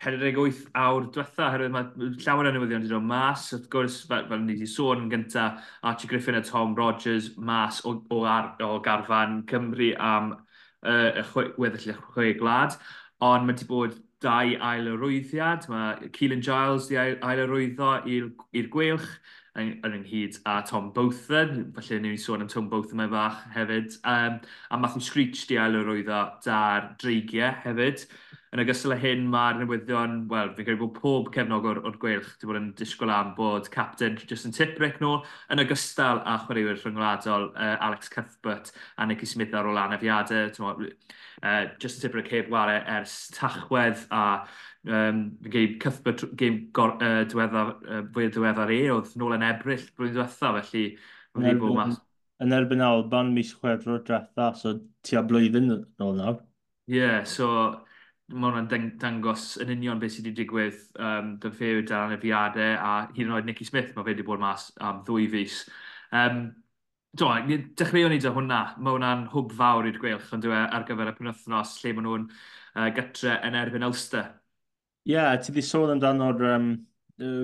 48 awr diwetha, oherwydd mae llawer o newyddion wedi dod mas. Wrth gwrs, fel, fel ni wedi sôn yn gyntaf, Archie Griffin a Tom Rogers mas o, o, ar, o garfan Cymru am uh, y weddill y chwe glad. Ond mae wedi bod dau ail arwyddiad. Mae Keelan Giles wedi ail arwyddo i'r gwelch yn ynghyd a Tom Botham, felly ni'n sôn am Tom Botham mae fach hefyd, um, a Matthew Screech di ail yr oeddo da'r dreigiau hefyd. Yn ogystal â hyn mae'r newyddion, wel, fi'n credu bod pob cefnog o'r or gweilch wedi bod yn disgwyl am bod captain Justin Tiprick nôl yn ogystal â chwaraewyr rhyngwladol uh, Alex Cuthbert a Nicky Smith ar ôl anafiadau. Uh, Justin Tiprick heb wario ers tachwedd a uh, um, game Cuthbert, game uh, diweddar, uh, fwy o diweddar e, oedd nôl yn ebryll blwyddyn diwetha, felly yn erbyn, mas... yn erbyn Alban mis chwefrwr diwetha, so tua blwyddyn nôl nawr. Ie, yeah, so mae hwnna'n dangos yn union beth sydd wedi digwydd um, dyn ffeir dan y fiadau a hyd yn oed Nicky Smith mae fe wedi bod mas am ddwy fus. Um, Do, dechreuwn ni dy hwnna. Mae hwnna'n hwb fawr i'r gweilch, ond dwi e ar gyfer y penwthnos lle maen nhw'n uh, gytre yn erbyn Ulster. Ie, Yeah, ti di sôn amdano'r um,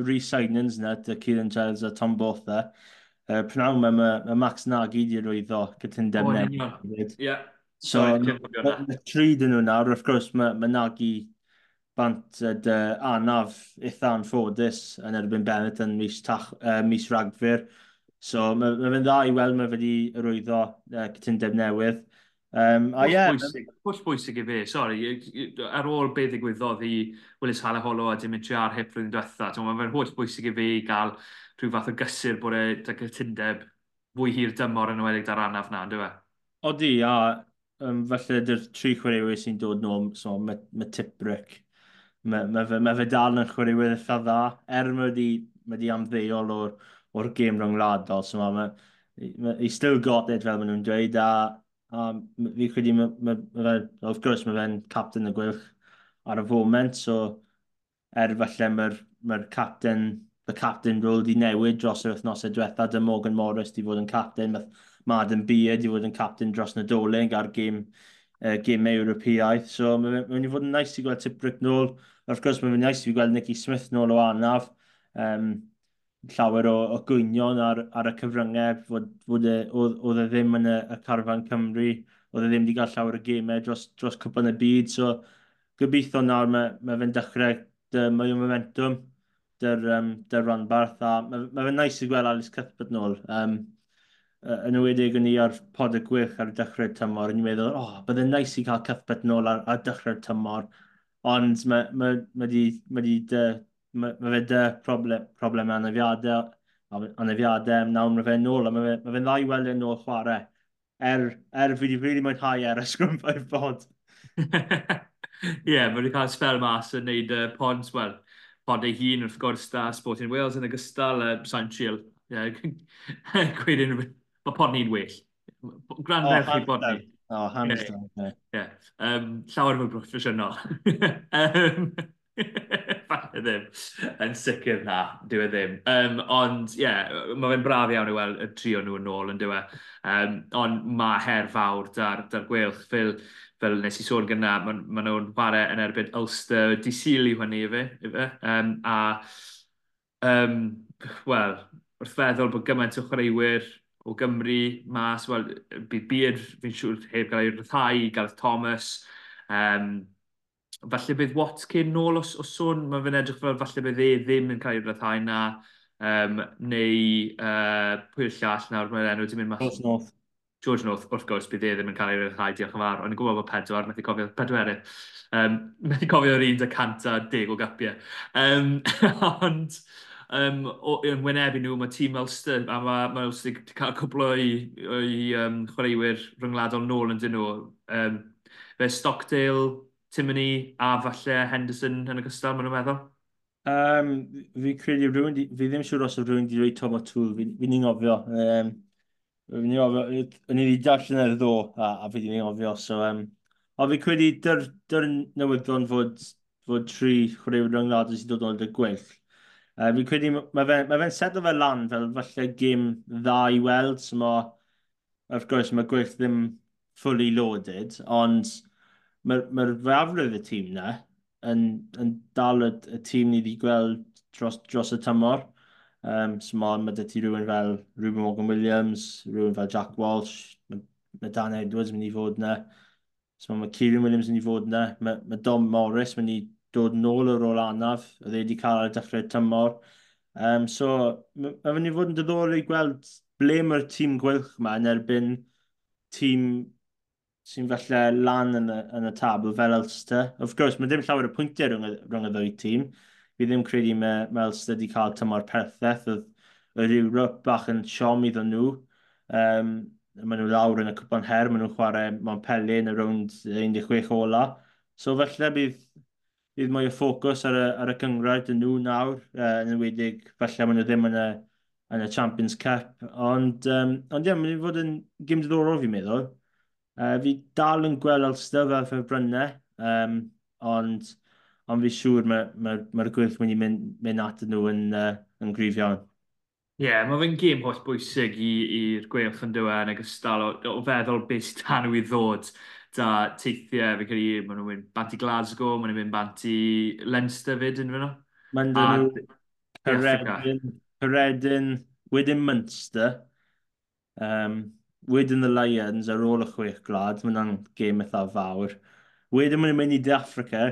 re-signings na, dy Kieran Giles a Tom Botha. Uh, Pnawn mae ma, ma Max Nagy di rwyddo cytundeb oh, neu. Yeah. So, mae tri dyn nhw nawr, wrth gwrs, mae ma Nagy bant yd, uh, anaf eitha anffodus yn erbyn Bennett yn mis, tach, uh, mis ragfyr. So, mae ma fe'n dda i weld mae wedi rwyddo uh, cytundeb newydd. Um, a ie... Bwysig, pwll bwysig i fi, sori, ar ôl beth ddigwyddodd i Willis Halaholo a Dimitri ar hip rydyn diwetha, mae'n fe'n holl bwysig i fi gael rhyw fath o gysur bod e cytundeb fwy hir dymor yn ymwedig ar anaf na, ynddo fe? Odi, a um, felly ydy'r tri chwaraewyr sy'n dod nôl, so, mae, ma Tiprick, mae, ma fe, ma fe dal yn chwaraewyr eitha dda, er mae wedi, ma wedi amddeol o'r, or gêm rhyngwladol, so mae, ma, ma, he's still got it fel maen nhw'n dweud, a Um, fi credu, ma, ma, ma, wrth gwrs, mae fe'n captain y gwylch ar y foment, so er falle mae'r ma captain, the captain role di newid dros yr wythnosau diwetha, dy Morgan Morris di fod yn captain, mae Madden Beard di fod yn captain dros Nadolig ar gêm uh, gymau Ewropeaidd. So mae'n mynd i fod yn nice i gweld Tiprick nôl. Wrth gwrs, mae'n mynd nice i gweld Nicky Smith nôl o anaf. Um, llawer o, o gwynion ar, ar y cyfryngau, fod, fod e, oedd e ddim yn y, y carfan Cymru, oedd e ddim wedi cael llawer o gemau dros, dros cwpan y byd, so gobeithio nawr mae, mae fe'n dechrau dy, mwy o momentum dy'r um, dy ranbarth, a mae, mae fe'n nice i gweld Alice Cuthbert nôl. Um, yn ywedig o'n i ar pod y gwych ar y dechrau'r tymor, o'n i'n meddwl, oh, byddai'n nice i cael Cuthbert nôl ar, ar dechrau'r tymor, ond mae wedi ma, ma, di, ma di mae ma fe dy problem, problem anafiadau, anafiadau, nawr mae fe'n nôl, a mae fe'n fe ddau weld yn nôl chwarae. Er, er fi wedi really mwynhau e ar y sgrwm five bod. <laughs> Ie, yeah, mae wedi cael spel mas yn neud uh, pods, wel, pod ei hun wrth gwrs da Sporting Wales yn ogystal uh, Sanchiel. Yeah, Gweud unrhyw... Mae pod ni'n well. Gran Gwranda'r i bod ni. O, oh, hands down. Yeah. yeah. Um, llawer fwy proffesiynol. <laughs> um, <laughs> ddim. Yn sicr na, dyw e ddim. Um, ond, ie, yeah, mae fe'n braf iawn i weld y trio nhw yn ôl yn dyw e. Um, ond mae her fawr dar, dar gwelch fel, fel nes i sôn gyna, maen ma, nhw'n chwarae yn erbyn Ulster, di disili hynny i fe. I fe. Um, a, um, wel, wrth feddwl bod gymaint o chwaraewyr o Gymru mas, wel, bydd byd fi'n siŵr heb gael ei ryddhau, Gareth Thomas, um, falle bydd Watkin nôl os, os sôn, mae fe'n edrych fel falle bydd e ddim yn cael ei ryddhau na, um, neu uh, pwy o'r llall nawr, mae'r enw wedi mynd mas. George North. George North, wrth gwrs, bydd e ddim yn cael ei ryddhau, diolch yn fawr, ond yn gwybod bod pedwar, methu cofio pedwar pedwerydd. Um, methu cofio yr un dy cant a deg o gapiau. <laughs> Um, ond, um, o, yn wynebu nhw, mae tîm Ulster, a mae, mae Ulster wedi cael cwbl o'i, oi um, chwaraewyr rhyngwladol nôl yn dyn nhw. Um, fe Stockdale, Timony a falle Henderson yn ogystal, maen nhw'n meddwl? Um, fi credu rhywun, fi ddim siŵr os rhywun wedi dweud Tom O'Toole, fi'n ni'n ofio. Um, fi'n ni'n ofio, yn i wedi darllen ar ddo, a, a fi'n ni'n ofio. So, um, a fi credu dy'r dyr newyddion fod, fod tri chwaraewyr rhyngwladau sydd dod o'n y gwell. Uh, fi'n credu mae fe'n ma fe setlo fe lan fel falle gym dda i weld, so mae, wrth gwrs, mae gwyll ddim fully loaded, ond mae'r ma fafrydd y tîm na yn, yn dal y, y tîm ni wedi gweld dros, dros y tymor. Um, so mae ma ti rhywun fel Ruben Morgan Williams, rhywun fel Jack Walsh, mae ma Dan Edwards mynd i fod na. So mae Kieran Williams mynd i fod na. Mae ma Dom Morris mynd i dod nôl o'r ôl anaf, oedd e wedi cael ar y dechrau tymor. Um, so mae ma mynd i fod yn diddorol i gweld ble mae'r tîm gwylch yma yn erbyn tîm sy'n falle lan yn y, yn y tabl fel Ulster. Of course, mae dim llawer o pwyntiau rhwng, rhwng y ddwy tîm. Fi ddim credu mae, mae Ulster wedi cael tymor pertheth. Oedd, yr Europe bach yn siom iddyn nhw. Um, maen nhw lawr yn y cwpan her, maen nhw'n chwarae Montpellier yn y rownd 16 ola. So felly bydd, bydd mwy o ffocws ar y, ar y cyngrad yn nhw nawr, uh, yn ymwedig felly maen nhw ddim yn y, yn y Champions Cup. Ond, um, ond ie, yeah, maen nhw'n fod yn gym diddorol fi'n meddwl. Uh, fi dal yn gweld Ulster fel ffefrynnau, um, ond, ond fi siŵr mae'r ma, ma, ma gwyll mynd i mynd, mynd at nhw yn, uh, yn grif iawn. Ie, yeah, mae fe'n gêm holl bwysig i'r gweilch yn dywe yn ogystal o, o feddwl beth sydd tan i ddod da teithiau. Fe credu, maen nhw'n mynd bant i Glasgow, maen nhw'n mynd bant i Leinster fyd yn fyno. Maen nhw'n Peredin, Peredin, wedyn Munster. Um, Wedyn y Lions ar ôl y chwech glad, mae hwnna'n gêm eitha fawr. Wedyn mae'n mynd i De Africa,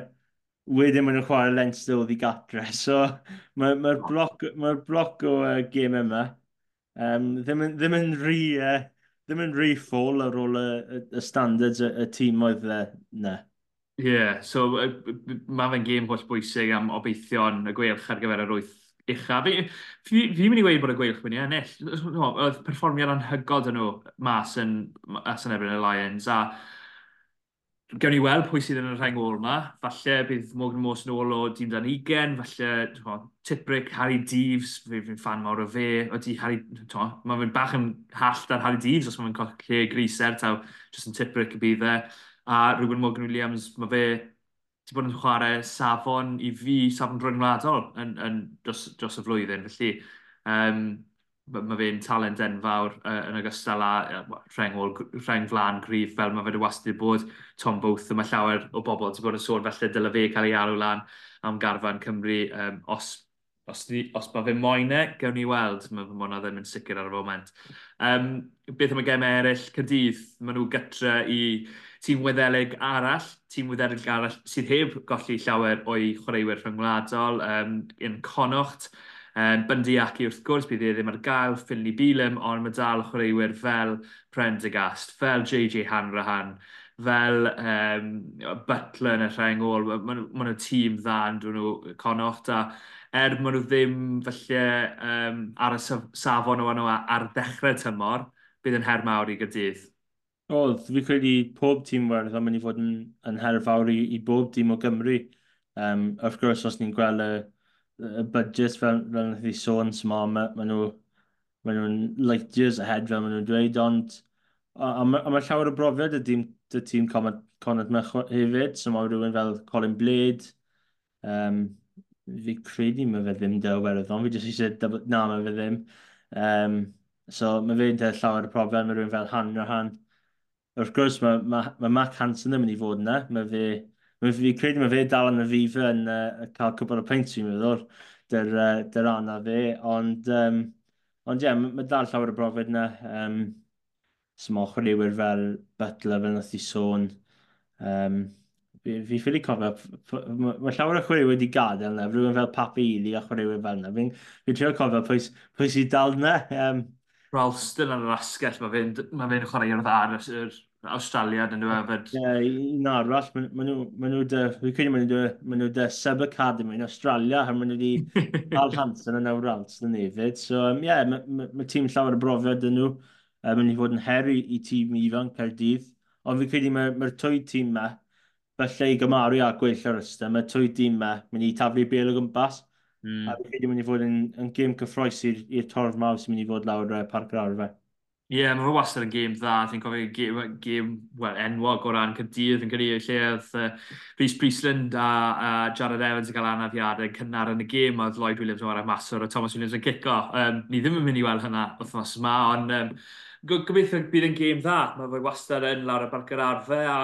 wedyn mae'n chwarae Leinster oedd i gatre. <laughs> So mae'r ma, bloc, ma bloc o uh, gêm yma um, ddim, yn, ddim yn rhi... Uh, ddim yn rhi ffôl ar ôl y, y standards y, y tîm oedd e, ne. Ie, yeah, so mae fe'n gêm holl bwysig am obeithio'n y gweilch ar gyfer yr wyth uchaf. Fi'n fi, fi mynd i weid bod y gweilch mynd i ennill. Oedd perfformiad anhygod yn nhw mas yn, mas yn ebryd y Lions. A gewn ni weld pwy sydd yn y rheng ôl yma. Falle bydd Morgan Morse yn ôl o dîm dan 20, falle Tipbrick, Harry Deeves, fi'n fan mawr o fe. Oeddi Harry, mae fe'n bach yn hall dan Harry Deeves os mae'n lle griser, taw, just yn Tipbrick y bydd e. A Ruben Morgan Williams, mae fe wedi bod yn chwarae safon i fi, safon rhyngwladol, yn, yn, dros, dros y flwyddyn. Felly, um, mae fe'n talent enfawr uh, yn ogystal â uh, rheng, rheng flan gryf fel mae fe wedi wastad bod Tom Booth yma llawer o bobl. Ti'n bod yn sôn felly dyle fe cael ei alw lan am garfan Cymru um, os os, di, os mae fe moene, gewn ni weld, mae fy mona ddim yn sicr ar y foment. Um, beth am y gemau eraill, Cydydd, maen nhw gytre i tîm weddelig arall, tîm weddelig arall sydd heb golli llawer o'i chwaraewyr rhyngwladol, um, yn conocht, um, Bundiaki wrth gwrs, bydd e ddim ar gael, Finley Bilem, ond mae dal chwaraewyr fel Prendergast, fel JJ Hanrahan, fel um, Butler yn y rhengol, maen nhw ma tîm dda yn dyn nhw conocht a er maen nhw ddim felly um, ar y safon o nhw ar ddechrau tymor, bydd yn her mawr i gydydd. O, fi credu pob tîm werth am mynd i fod yn, yn her fawr i, i bob tîm o Gymru. Um, wrth gwrs, os ni'n gweld y, y budget fel, fel nath i sôn, so mae ma nhw maen nhw'n light years ahead fel maen nhw'n dweud, ond a, a, a mae llawer o brofiad y dîm, y tîm Conrad Mech hefyd, so mae rhywun fel Colin Blade, um, fi credu mae fe ddim dywerdd, ond fi jyst eisiau. Na, mae fe ddim. Um, so mae fe'n dy llawer y problem, mae rhywun fel han ar han. Wrth gwrs, mae, mae, mae Mac Hansen ddim yn mynd i fod yna. Mae fe, mae fi credu mae fe dal yn y fifa yn uh, cael cwbl o peint, fi'n meddwl, dy'r uh, dy anna fe. Ond, um, ond ie, yeah, mae dal llawer y brofiad yna. Um, Small chwaraewyr fel Butler, fel nath i sôn. Um, fi, fi ffili cofio, mae llawer o chwaraewyr wedi gadael yna, rhywun fel Papi Ili a chwaraewyr fel yna. Fi'n fi trio cofio pwy, pwy sy'n dal yna. Um, Ralston yn yr asgell, mae fe'n ma fe chwaraewr dda ar Australia, yn nhw hefyd. Ie, un arall, maen nhw, maen nhw, fi'n credu maen nhw, maen nhw de Sub Academy yn Australia, a maen nhw wedi Al <laughs> Hansen yn awr Ralston hefyd. So, ie, um, yeah, mae ma, ma tîm llawer o brofiad yn nhw, um, mynd i fod yn her i, i tîm ifanc ar dydd. Ond fi credu mae'r ma twy tîm ma, felly i gymaru a gweill ar ystod, mae twy dîm me, mynd i taflu bel o gwmpas. Mm. A fi wedi mynd i fod yn, yn gym cyffroes i'r torf mawr sy'n mynd i fod lawr uh, parc yr arfer. Ie, yeah, mae fe wastad yn gêm dda. Ti'n cofio gêm, gêm well, enwog o ran Cymdydd yn gyda lle oedd uh, Rhys Priestland a, a Jared Evans yn cael anafiadau cynnar yn y gêm oedd Lloyd Williams yn warau maswr a Thomas Williams yn cico. Um, ni ddim yn mynd i weld hynna wythnos yma, ond um, gobeithio bydd yn gêm dda. Mae fe wastad yn lawr y barc yr arfe a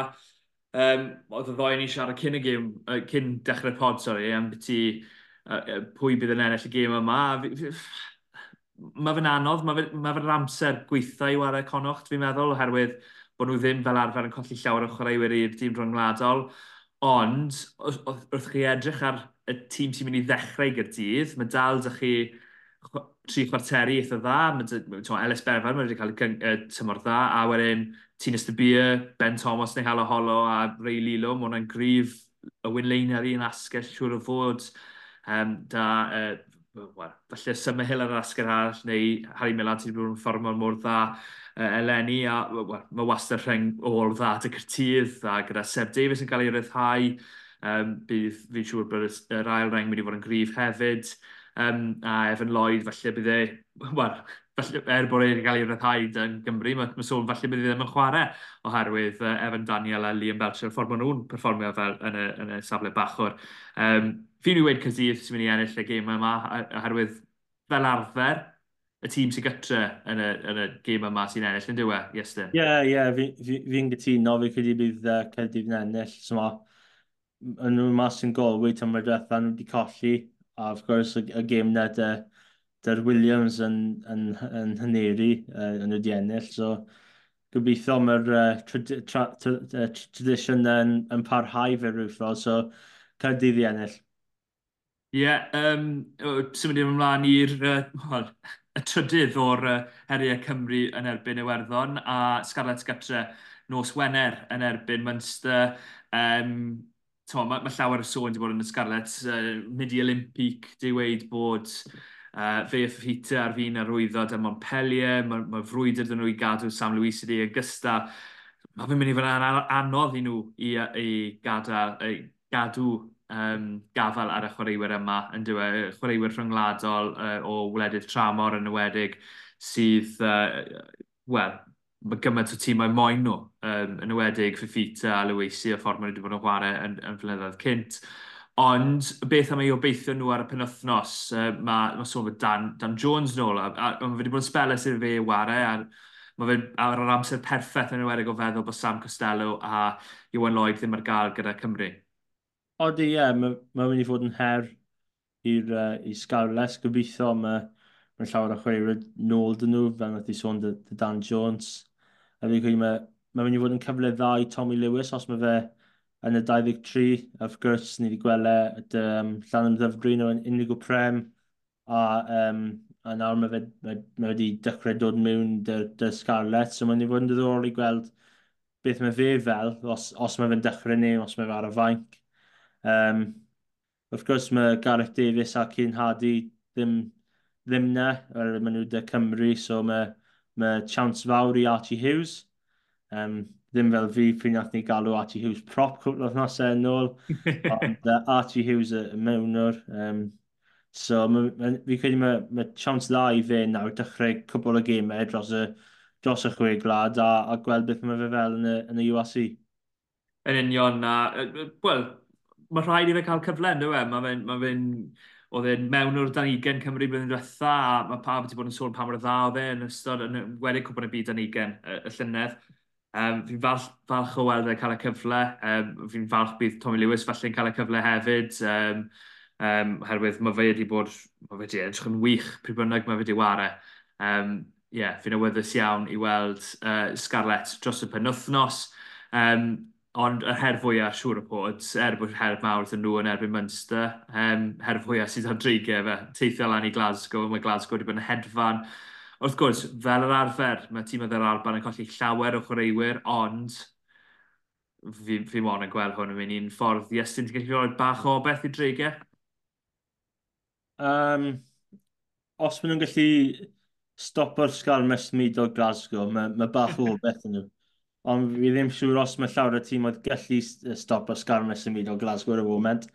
um, oedd y ddoi ni siarad cyn y gym, uh, cyn dechrau'r pod, sori, am byti uh, pwy bydd yn ennill y gym yma. Mae fe'n anodd, mae fe'n ma fe amser gweitha i wario conocht, fi'n meddwl, oherwydd bod nhw ddim fel arfer yn colli llawer o chwaraewyr i'r dîm rhwngwladol. Ond, wrth chi edrych ar y tîm sy'n mynd i ddechrau gyda'r dydd, mae dal dych chi tri chwarteri eitha dda, mae Elis Berfan mae wedi cael y tymor dda, a wedyn Tunis de Beer, Ben Thomas neu Hala Holo a Ray Lilo, mae hwnna'n grif y wynlein ar un asgell siŵr o fod. Um, da, uh, well, falle Summer Hill ar yr asgell arall neu Harry Milan sydd wedi bod yn fformol mor dda uh, eleni a well, mae wastad rheng ôl dda dy cyrtydd a gyda Seb Davies yn cael ei ryddhau. Um, bydd fi'n siŵr bod yr ail reng wedi bod yn grif hefyd. Um, a Evan Lloyd, falle bydd e, well, falle, er bod e'n cael ei ryddhau yn Gymru, mae ma sôn falle bydd ddim yn chwarae oherwydd uh, Evan Daniel a Liam Belcher, ffordd maen nhw'n perfformio fel yn y, yn y safle bachwr. Um, fi'n i wedi Cydydd sy'n mynd i ennill y gêm yma, oherwydd fel arfer, y tîm sy'n gytre yn y, yn y gêm yma sy'n ennill yn dywe, Iestyn? Ie, yeah, ie, yeah, fi'n fi, fi gytuno, fi credu bydd uh, Celdydd yn ennill. So, yn nhw'n mas yn golwyd am y diwethaf, nhw wedi colli, a of course, y, y gêm nad uh, Dy'r Williams yn, yn, yn hyneri uh, yn y diennill, so gobeithio mae'r uh, tradition yn, yn parhau fe rhywbeth. so Cardydd i ennill. Ie, yeah, um, symud ymlaen i'r uh, y trydydd o'r uh, heriau Cymru yn erbyn Iwerddon a Scarlett Gatre nos Wener yn erbyn Munster. Um, Mae ma llawer o sôn wedi bod yn y Scarlett, uh, midi Olympic, di weid bod Uh, fe y ffita ar fi'n arwyddo y Montpellier, mae ma frwydr dyn nhw i gadw Sam Lewis ydi Augusta. Mae fe'n mynd i fod yn anodd i nhw i, i, gada, i gadw um, gafel ar y chwaraewyr yma, yn dweud, chwaraewyr rhyngwladol uh, o wledydd tramor yn ywedig, sydd, uh, wel, mae gymaint o tîmau moyn nhw, um, yn ywedig Fifita a Lewisi, y ffordd maen nhw wedi bod yn chwarae yn, yn flynyddoedd cynt. Ond beth am ei obeithio nhw ar y penwthnos, uh, mae ma sôn fod Dan, Dan Jones nôl, a, a, a mae wedi bod yn speles i'r fe ware, a mae fe ar yr amser perffaith yn ywedig o feddwl bod Sam Costello a Iwan Lloyd ddim ar gael gyda Cymru. Odi, ie, yeah, mae ma wedi fod yn her i'r uh, i Scarles. Gobeithio mae ma llawer o chwaraewyr nôl dyn nhw, fel nath i sôn dy, dy Dan Jones. A fi gweithio, mae ma wedi fod yn cyfle dda i Tommy Lewis, os mae fe yn y 23, of gwrs, ni wedi gweld e y um, Llan Ymddyfgryn o'n unrhyw prem, a um, a nawr mae, fe, mae, mae wedi dechrau dod mewn dy, dy Scarlett, so mae'n i fod yn ddiddorol i gweld beth mae fe fel, os, os mae fe'n dechrau neu, os mae fe ar y fainc. Um, of gwrs, mae Gareth Davies a Cyn Hardy ddim, ddim na, er, maen nhw dy Cymru, so mae, mae chance fawr i Archie Hughes. Um, ddim fel fi, pryd nath ni galw Archie Hughes prop cwpl o'r nosau yn ôl, <laughs> ond uh, Archie Hughes y mewnwr. Um, so ma, ma, fi credu mae ma chance dda i fe nawr dechrau cwbl o gemau dros y, dros y chwe glad a, a gweld beth mae fe fel yn y, yn y UAC. Yn union, a, wel, mae rhaid i fe cael cyfle, ynddo e? Mae fe'n... Ma fe oedd e'n mewn o'r Danigen Cymru blwyddyn diwetha, a mae pawb wedi bod yn sôn pa mor dda oedd e yn ystod yn wedi cwpan y byd Danigen, y, y llynedd. Um, fi'n falch, falch o weld e cael y cyfle. Um, fi'n falch bydd Tommy Lewis falle'n cael y cyfle hefyd. Um, um, herwydd mae fe wedi bod, mae fe wedi edrych yn wych pryd bynnag mae fe wedi ware. Um, yeah, fi'n awyddus iawn i weld uh, Scarlett dros y penwthnos. Um, ond yr her fwyaf siŵr o bod, er bod her mawr yn nhw yn erbyn Munster, um, her fwyaf sydd ar dreigau fe, teithio lan i Glasgow, mae Glasgow wedi bod yn hedfan, Wrth gwrs, fel yr arfer, mae tîm fel Alban yn colli llawer o chwaraewyr, ond fi, fi mon yn gweld hwn yn mynd i'n ffordd i Iestyn ti'n gallu rhoi bach o beth i dreigau? Um, os maen nhw'n gallu stopo'r sgal mes o Glasgow, mae, mae bach o <laughs> beth yn nhw. Ond fi ddim siŵr os mae llawer o tîm oedd gallu stopo'r sgal mes o Glasgow ar y foment.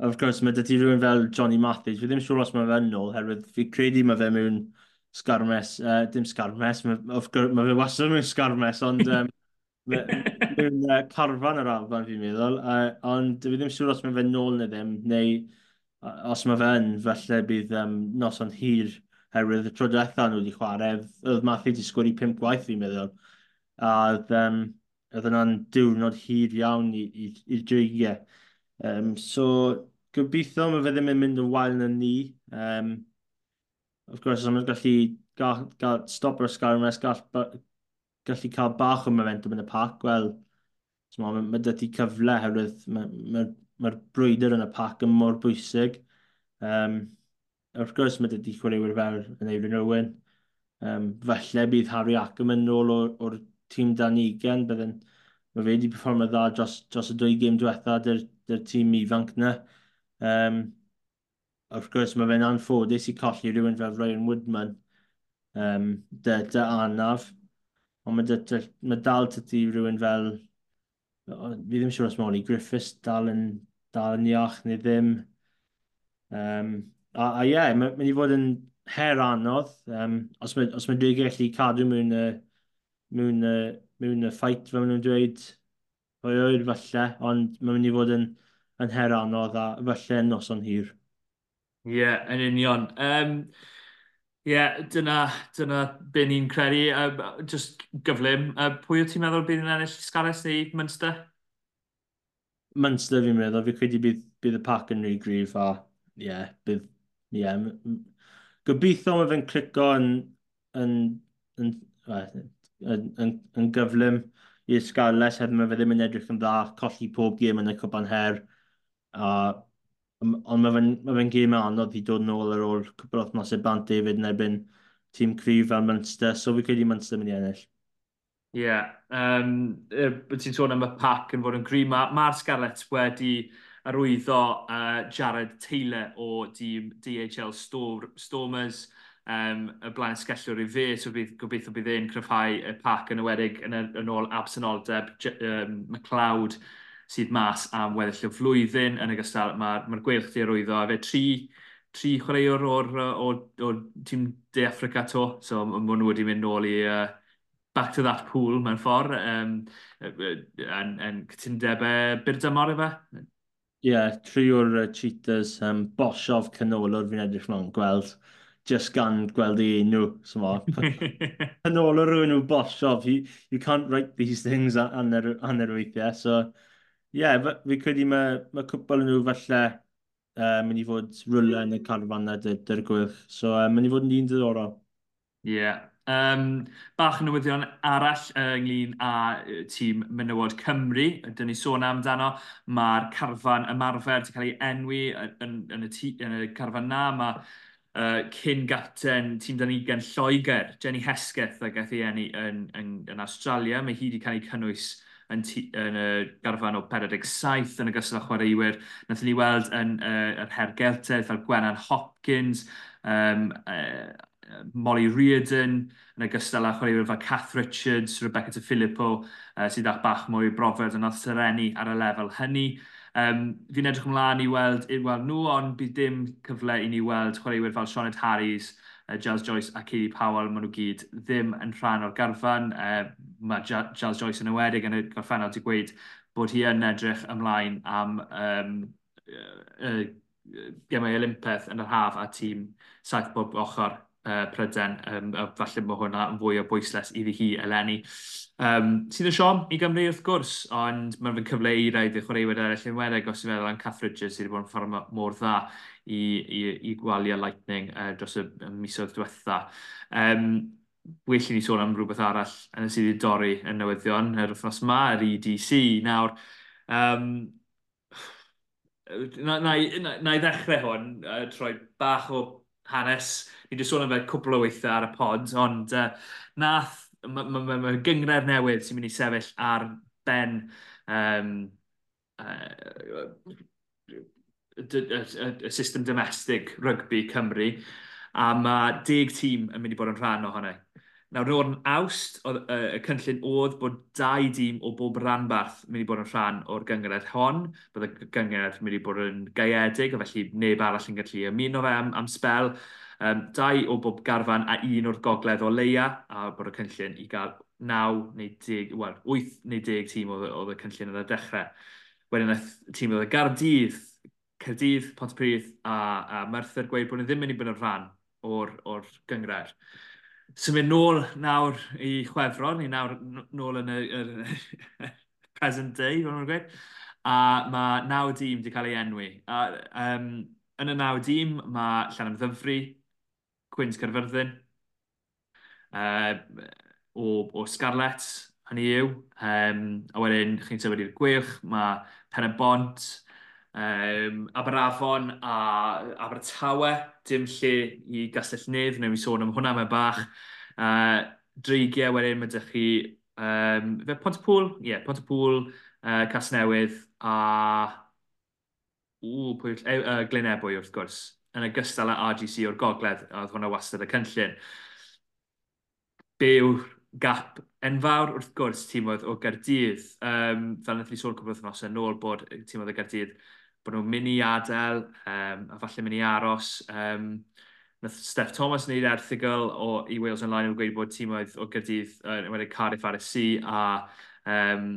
Of course, mae dydy rhywun fel Johnny Matthews, fi ddim siŵr os mae fe'n nôl, herwydd fi credu mae fe mewn... Mwyn sgarmes, uh, dim sgarmes, mae ma fe wastad mewn sgarmes, ond um, mewn uh, carfan yr alban fi'n meddwl, uh, ond fi ddim siŵr os mae fe nôl neu ddim, neu os mae fe yn, felly bydd um, noson hir herwydd y tro diwetha nhw wedi chwarae, oedd Matthew wedi sgwri pimp gwaith fi'n meddwl. A um, oedd yna'n diwrnod hir iawn i'r dreigiau. Um, so, gobeithio mae fe ddim yn mynd yn wael na ni. Um, of course, os ymwneud gallu gael, gael stop o'r sgar ymwneud gall, gallu cael bach o momentum yn y pac, wel, mae ma dy ti cyfle herwydd mae'r ma, ma, ma brwydr yn y pac yn mor bwysig. Um, of course, mae dydy chwaraewyr fel yn Eirin Owen. Um, falle bydd Harry Ackham yn ôl o'r tîm dan 20, bydden mae fe wedi performio dda dros, dros y dwy gêm diwetha dy'r tîm ifanc na. Um, wrth gwrs mae fe'n anffodus i colli rhywun fel Ryan Woodman um, dy, dy anaf. Ond mae, dy, dy, mae dal tydi rhywun fel, fi ddim siŵr os mae Oli Griffiths dal yn, dal yn iach neu ddim. Um, a, a ie, yeah, mae'n mynd i fod yn her anodd. Um, os mae, os mae dwi'n gallu cadw mewn y, mewn y, mewn y ffait fel maen nhw'n dweud, o'i oed falle, ond mae'n mynd i fod yn, yn her anodd a falle yn noson hir. Ie, yeah, yn union. Um, Ie, yeah, dyna, dyna be ni'n credu. Uh, just gyflym, uh, pwy wyt ti'n meddwl bydd yn ennill Scaris neu Munster? Munster fi'n meddwl, fi credu bydd, bydd y pac yn rhy grif a ie, yeah, bydd, ie. Yeah, gobeithio mae fe'n clico yn, yn, yn, yn, yn, yn, yn gyflym i'r Scarlets, hefyd mae fe ddim yn edrych yn dda, colli pob gêm yn y cwpan her. A ond mae fe'n ma fe gêm anodd i dod nôl ar ôl cwbl othnosau bant David yn erbyn tîm cryf fel Munster, so fi credu Munster mynd i ennill. Ie, yeah, um, e, ti'n sôn am y pac yn fod yn gry, mae'r ma, ma Scarlett wedi arwyddo uh, Jared Taylor o dîm DHL Stor Stormers um, y blaen sgellwr i fe, so bydd, gobeithio bydd e'n cryfhau y pac yn ywedig yn, yn ôl absenoldeb um, McLeod sydd mas am weddill y flwyddyn yn y gystal. Mae'r ma, ma gweilch di arwyddo a fe tri, tri chwaraewr o'r, o, o, tîm De Africa to, so mae nhw wedi mynd nôl i uh, back to that pool mewn ffordd, um, yn, yn cytundebau byrdymor efo. Ie, yeah, tri o'r uh, cheaters, um, Bosov canolor fi'n edrych mewn gweld, just gan gweld ei enw, so mo. <laughs> canolor rhywun nhw Bosov, you, you can't write these things anner, anner weithiau, so Ie, yeah, fi credu mae, mae cwpl nhw falle uh, mynd i fod rwle yn y carfanna dy'r gwych. So uh, mynd i fod yn un diddorol. Ie. Yeah. Um, bach yn newyddion arall uh, ynglyn â tîm Menywod Cymru. Dyna ni sôn amdano. Mae'r carfan ymarfer wedi cael ei enwi yn, yn, yn, y, tî, yn y carfan na. Mae uh, cyn gapten tîm dan ugen Lloegr, Jenny Hesketh, a gath ei enni yn, yn, yn Australia. Mae hi wedi cael ei cynnwys yn, yn y garfan o 47 yn y ogystal â chwaraewyr. Nath ni weld yn uh, yr Her fel Gwenan Hopkins, um, uh, Molly Reardon, yn ogystal â chwaraewyr fel Kath Richards, Rebecca De Filippo, uh, sydd â bach mwy brofed yn oedd tereni ar y lefel hynny. Um, fi'n edrych ymlaen i weld, i weld nhw, ond bydd dim cyfle i ni weld chwaraewyr fel Sionet Harris, Giles Joyce a Katie Powell, maen nhw gyd ddim yn rhan o'r garfan. Uh, mae Giles Joyce yn ywedig yn y gorffennol wedi gweud bod hi yn edrych ymlaen am um, uh, uh, gemau Olympeth yn yr haf a tîm saith bob ochr uh, Pryden. Um, a falle mae hwnna yn fwy o bwysles iddi hi eleni. Um, sydd yn siom i Gymru wrth gwrs, ond mae'n fy cyfle i rhaid i chwaraewyr eraill yn wedig os i'n meddwl am Cath Richards sydd wedi bod yn ffordd mor dda i, i, i gwalio Lightning uh, dros y misoedd diwetha. Um, well i ni sôn am rhywbeth arall yn y sydd wedi dorri yn newyddion yr wythnos yma, yr EDC. Nawr, um, na, na, na, na i ddechrau hwn, uh, troi bach o hanes. Ni wedi sôn am fe cwbl o weithiau ar y pod, ond uh, nath, mae ma, ma, ma gyngred newydd sy'n mynd i sefyll ar ben um, uh, y system domestig rygbi Cymru, a mae deg tîm yn mynd i bod yn rhan ohono. Nawr, o'r awst, y cynllun oedd bod dau dîm o bob ranbarth yn mynd i bod yn rhan o'r gyngred hon. Bydd y gyngred yn mynd i bod yn gaeedig, a felly neb arall yn gallu ymuno fe am, am spel. Um, dau o bob garfan a un o'r gogledd o leia, a bod y cynllun i gael 9 neu 10, wel, 8 neu 10 tîm oedd, y cynllun yn y dechrau. Wedyn y tîm oedd y Gardydd Cerdydd, Pontypridd a, a Merthyr gweud bod nhw ddim yn mynd i bod yn rhan o'r, or gyngred. Symud nôl nawr i Chwefron, i nawr nôl yn y, y <laughs> present day, fel nhw'n gweud, a mae naw dîm wedi cael ei enwi. A, um, yn y naw dîm mae Llanam Ddyfri, Cwyns Cerfyrddin, uh, o, o Scarlett, hynny yw. Um, a wedyn, chi'n sefyd i'r gwych, mae Pen y Bont, Um, Aberafon a Abertawe, dim lle i Gastell Nef, neu i sôn am hwnna mae bach. Uh, dreigiau wedyn mae ydych chi, um, fe Pontypool, Ie, yeah, Pontypool, uh, Casnewydd a Ww, pwy, e, uh, Glynebwy wrth gwrs, yn ogystal â RGC o'r gogledd, a oedd hwnna wastad y cynllun. Be yw'r gap enfawr wrth gwrs tîmoedd o Gerdydd. Um, fel wnaethon ni sôn cwbl wythnos yn ôl bod tîmoedd o Gerdydd bod nhw'n mynd i adael um, a falle mynd i aros. Um, nath Steph Thomas wneud erthigol o i Wales Online yn gweud bod tîmoedd o Gyrdydd uh, wedi Cardiff ar y si a, um,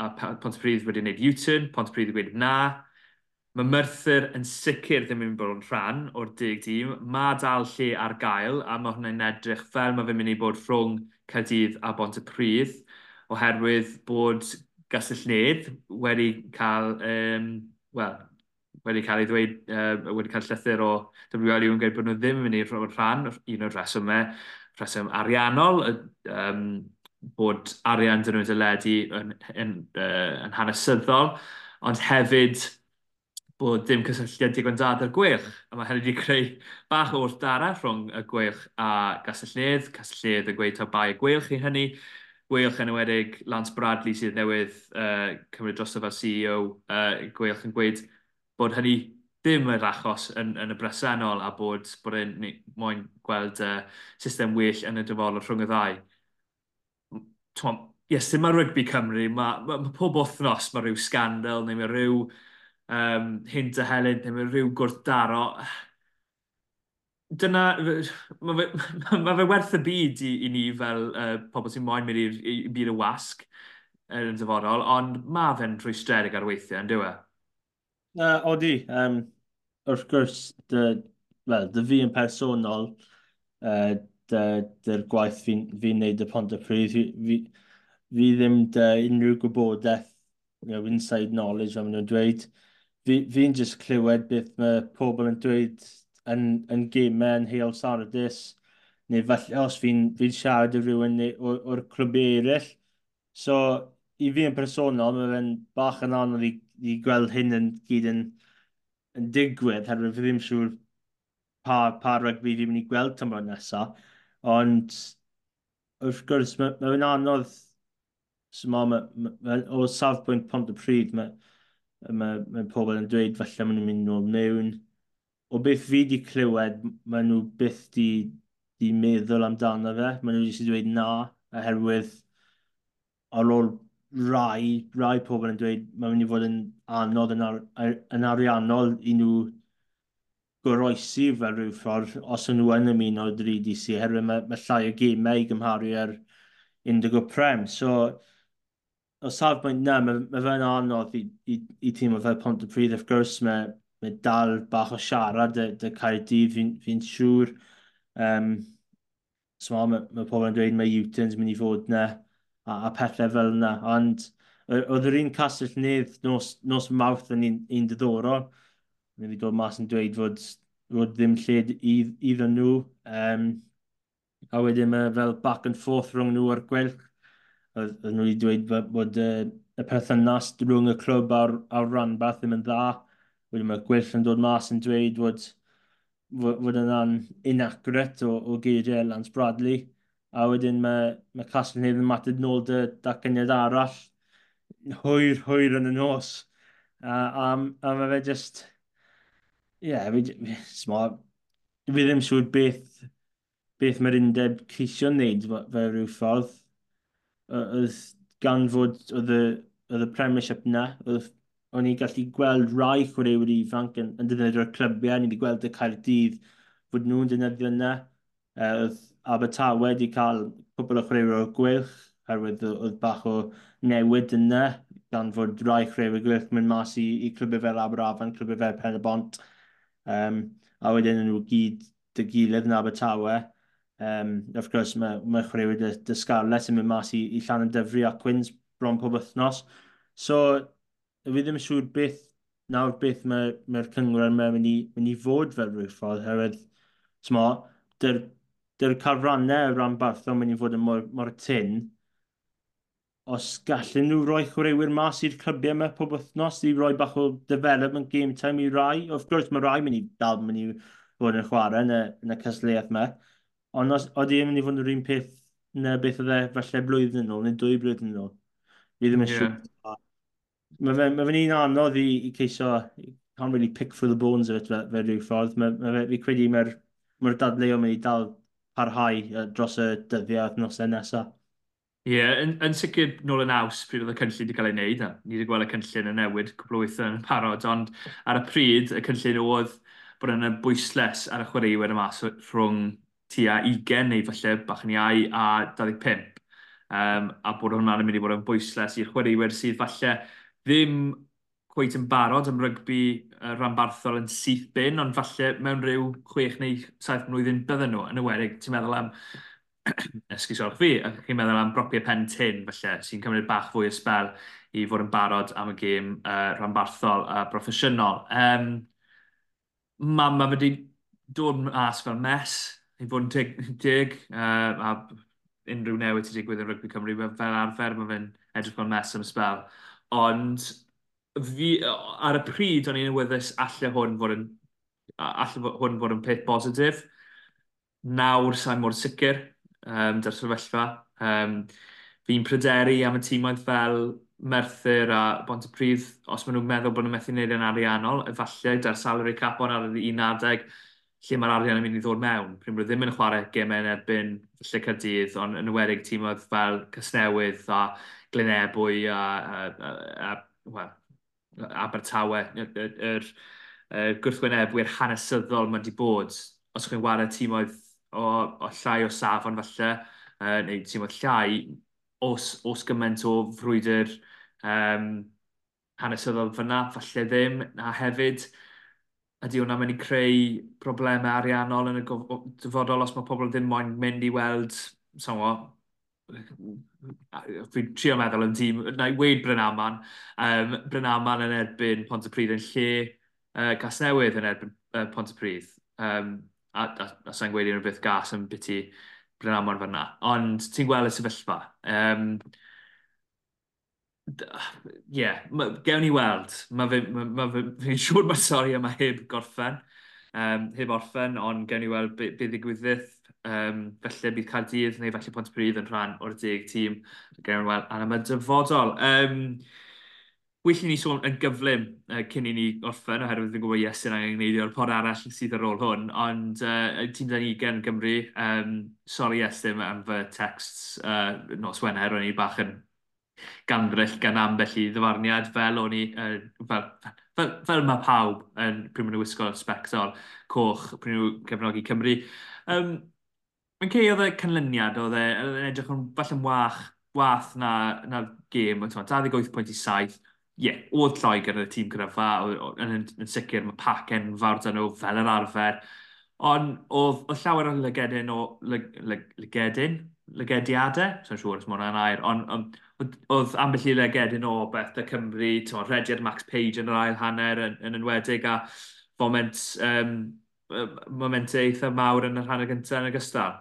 a Pontypridd wedi wneud U-turn, Pontypridd wedi gweud na. Mae Merthyr yn sicr ddim yn bod yn rhan o'r dig dîm. Mae dal lle ar gael a mae hwnna'n edrych fel mae fe'n mynd i bod rhwng Cadydd a Bont y Prydd oherwydd bod gysylltiad wedi cael, um, wel, wedi cael ei ddweud, uh, wedi cael llythyr o WLU yn gweud bod nhw ddim yn mynd ei rhan, un o'r rheswmau, rheswm ariannol, um, bod arian dyn nhw'n dyledu yn, yn, uh, yn hanesyddol, ond hefyd bod dim cysylltiad digon dad ar gwych, A mae hynny wedi creu bach o wrthdara rhwng y gwych a gasellydd. Casellydd yn gweud taw bai y gwych i hynny. Gwelch yn ywedig Lance Bradley sydd newydd uh, cymryd drosto fel CEO, uh, Gwelch yn gweud bod hynny ddim yr achos yn, yn y bresennol a bod, bod e'n moyn gweld uh, system well yn y dyfodol rhwng y ddau. Tom, yes, dim mae rygbi Cymru, mae, ma, ma pob wythnos mae rhyw scandal neu mae rhyw um, hint a helen neu mae rhyw gwrthdaro. Dyna, mae fe, <laughs> ma fe werth y byd i, i ni fel e, uh, pobl sy'n moyn mynd i'r byd y wasg yn dyfodol, ond mae fe'n rhwystredig ar weithiau, yn dweud? Na, odi. Um, wrth gwrs, dy, well, dy fi yn personol, uh, dy'r gwaith fi'n fi wneud y pont y pryd, fi, fi fi ddim dy unrhyw gwybodaeth, you know, inside knowledge, fel maen nhw'n dweud. Fi'n fi just clywed beth mae pobl yn dweud yn, yn gemau yn heol Sardis, neu falle os fi'n fi siarad i rhywun o'r clwbiau eraill. So, i fi yn personol, mae fe'n bach yn anodd i i gweld hyn yn gyd yn, yn digwydd, herwydd fi ddim siŵr pa, pa rygbi fi'n mynd i gweld tymor nesaf, ond wrth gwrs mae'n ma, ma anodd so, ma, ma, ma, o safbwynt pont y pryd mae ma, ma pobl yn dweud falle maen nhw'n mynd nôl mewn. O beth fi wedi clywed, maen nhw byth di, di meddwl amdano fe. Maen nhw wedi dweud na, oherwydd ar ôl rai, rai pobl yn dweud mae'n mynd i fod yn anodd yn, ar, yn ariannol i nhw goroesi fel rhyw ffordd os yn nhw yn ymuno 3DC herwydd mae, mae llai o gemau i gymharu ar Indigo Prem. So, o safbwynt na, mae, mae fe'n anodd i, i, i tîm o fel Pont y Pryd. Of gwrs, mae, mae dal bach o siarad y, dy Caerdydd, fi'n fi, siŵr. Um, so, mae, mae pobl yn dweud mae Utens mynd i fod na a, a pethau fel yna. Ond oedd yr un castell nedd nos, nos mawrth yn un, un diddorol. Nid wedi dod mas yn dweud fod, fod ddim lle iddyn nhw. Um, a wedyn mae fel back and forth rhwng nhw ar gwelch. Oedd, nhw wedi dweud bod, bod uh, y perthynas rhwng y clwb a'r, ar ranbarth ddim yn dda. Wedyn mae gwelch yn dod mas yn dweud fod, fod, fod yna'n inaccurate o, o geiriau Lance Bradley a wedyn mae, mae Castell Nedd yn matod nôl dy dacyniad arall hwyr, hwyr yn y nos. a, a, a mae fe just... Ie, yeah, fi, fi ddim siŵr beth, beth mae'r undeb ceisio wneud fe rhyw ffordd. Oedd gan fod oedd y, oedd y premiership na, oedd o'n i'n gallu gweld rai chwaraewyr ifanc yn, yn defnyddio'r clybiau, ni wedi gweld y Caerdydd fod nhw'n defnyddio yna. Uh, oedd Abertawe wedi cael cwbl o chwaraewyr gwylch, herwydd oedd bach o newid yna, e, gan fod rai chwaraewyr gwylch mynd mas i, i clybau fel Aberafan, clybau fel Pen y Bont, um, a wedyn nhw gyd dy gilydd yn Abertawe. Um, of course, mae, mae chwaraewyr dy, dy Scarlett yn mynd mas i, i Llan y dyfru a Quins bron pob wythnos. So, fi ddim yn siŵr beth nawr beth mae'r mae, cyngor yma mynd i, mynd i fod fel rhyw ffordd, herwydd, dy'r dy'r carfrannau o ran o'n mynd i fod yn mor, mor tyn, os gallen nhw roi chwaraewyr mas i'r clybiau yma pob wythnos i roi bach o development game time i rai. Of course, mae rai mynd i dal mynd i fod yn chwarae yn y, yn y cysleuaeth yma. Ond os oeddi yn mynd i fod yn un peth na beth oedd e falle blwyddyn yn ôl, neu dwy blwyddyn yn ôl. Fi ddim yn yeah. siŵr. Mae fe'n ma fe un anodd i, i ceisio, can't really pick for the bones of it fe, fe rhyw ffordd. Mae ma fe, fi credu mae'r ma dadleuon mynd i dal parhau dros y dyddiau wythnosau nesaf. Ie, yeah, yn, yn sicr nôl yn aws pryd oedd y cynllun wedi cael ei wneud. Ni wedi gweld y cynllun yn newid cwbl o weithio yn parod, ond ar y pryd y cynllun oedd bod yna bwysles ar y chwaraewyr yma so, rhwng tua 20 neu falle bach yn iau a 25. Um, a bod hwnna'n mynd i fod yn bwysles i'r chwaraewyr sydd falle ddim gweith yn barod am rygbi uh, rhanbarthol yn syth bin, ond falle mewn rhyw 6 neu 7 mlynedd bydden nhw, yn y werig. ti'n meddwl am <clears throat> esgusorch fi, a chi'n meddwl am bropiau pen tin, falle, sy'n cymryd bach fwy o spel i fod yn barod am y gêm uh, rhanbarthol a broffesiynol. Um, mae ma wedi dod mas fel mes, i fod yn dig, dig uh, a unrhyw newid i digwydd yn rygbi Cymru, fel arfer mae fe'n edrych fel mes am y spel. Ond fi, ar y pryd, o'n i'n wyddus allai hwn fod yn, allai hwn fod yn peth positif. Nawr sa'n mor sicr, um, dy'r sefyllfa. Um, fi'n pryderu am y tîmoedd fel Merthyr a Bont y Pryd, os maen nhw'n meddwl bod nhw'n methu wneud yn ariannol, efallai dy'r salary cap on ar y 11, lle mae'r arian yn mynd i ddod mewn. Prym rwy'n ddim yn chwarae gemau yn erbyn lle Cadydd, ond yn ywedig tîmoedd fel Cysnewydd a Glynebwy a, a, a, a well, Abertawe, yr, yr, yr, gwrthwynebwyr hanesyddol mae wedi bod. Os chi'n wario tîm oedd o, o llai o safon falle, uh, neu tîm oedd llai, os, os gymaint o frwydr um, hanesyddol fyna, falle ddim, a hefyd, ydy hwnna mynd i creu problemau ariannol yn y dyfodol os mae pobl ddim moyn mynd i weld, sa'n dwi'n trio meddwl yn tîm, na i weid Brynaman. Um, Brynaman yn erbyn Pontypridd yn lle uh, Casnewydd yn erbyn uh, Pontypridd. Um, a, a, a sa'n gweud unrhyw beth gas yn biti Brynaman fyna. Ond ti'n gweld y sefyllfa. Um, ie, yeah, gewn ni weld. Mae fi'n ma, ma, <laughs> ma, siŵr mae'r sori yma heb gorffen. Um, heb orffen, ond gewn ni weld beth be ddigwyddith Um, felly bydd Cardydd neu felly Pontbrydd yn rhan o'r deg tîm gyda'n wel ar yma dyfodol. Um, Wyllwn ni sôn yn gyflym uh, cyn i ni orffen, oherwydd fi'n gwybod yes yn angen gwneudio'r pod arall sydd ar ôl hwn, ond uh, tîm da ni gen Gymru, um, sori yes am fy texts uh, nos Wener, o'n i bach yn ganddryll gan ambell i ddyfarniad fel o'n i, uh, fel, fel, fel mae pawb yn pryd maen nhw wisgo spectol coch pryd nhw cefnogi Cymru. Um, Mae'n cei oedd y canlyniad, oedd e, e'n edrych yn falle'n wach, wath na, na gêm, 28 pwynt i Ie, yeah, oedd Lloegr yn y tîm gryfa, yn, yn, yn sicr mae pacen fawr dyn nhw fel yr arfer. Ond oedd, oedd llawer o lygedyn o lygedyn, lygediadau, so'n siŵr os mae hwnna'n air, ond um, oedd ambell i lygedyn o beth y Cymru, ti'n rediad Max Page yn yr ail hanner yn, yn enwedig a foment, um, moment eitha mawr yn y rhan y gyntaf yn y gystal.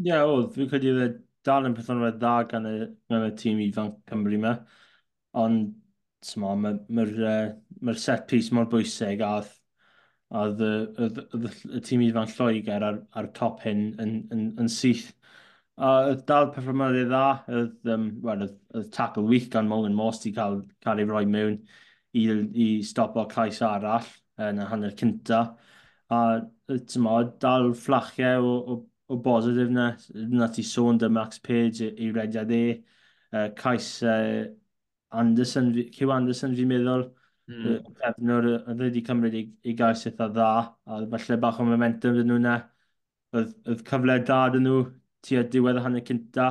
Ie, yeah, oedd. Fi'n credu oedd e dal yn pethynwyr dda gan y, gan y tîm ifanc Cymru yma. Ond, t'mo, mae'r ma, ma, ma set piece mor bwysig a oedd y tîm ifanc Lloegr ar, ar top hyn yn, yn, yn syth. A oedd dal perfformiad dda, oedd um, well, tackle week gan Morgan Morse i cael, cael ei roi mewn i, i stopo cais arall yn y hanner cynta. A, t'mo, dal fflachiau o, o o bositif na. Na ti sôn dy Max Page i rediad e. Uh, Cais uh, Anderson, Cew Anderson fi'n meddwl, mm. y pefnwr oedd wedi cymryd i, i gais eitha dda, a falle bach o momentum dyn nhw na. Oedd, oedd cyfle da dyn nhw tua diwedd y hanner cynta,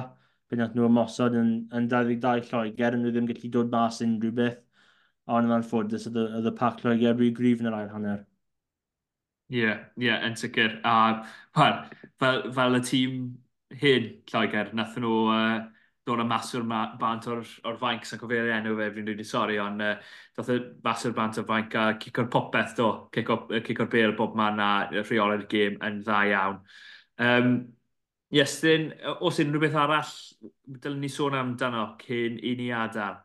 pe nath nhw ymosod yn, yn 22 Lloegr, yn nhw ddim gallu dod mas unrhyw beth, ond yn anffodus oedd y pac Lloegr rhy grif yn yr ail hanner. Ie, yeah, yeah, yn sicr. A well, fel, fel y tîm hyn, Lloegr, nath nhw uh, dod â maswr ma bant o'r, or fainc, sy'n cofio'r enw fe, fi'n rili sori, ond uh, dath y maswr bant o'r fainc a cico'r popeth do, cico'r cico bel bob man a rheolau'r gêm yn dda iawn. Um, yes, then, os unrhyw beth arall, dylen ni sôn amdano cyn i ni adar.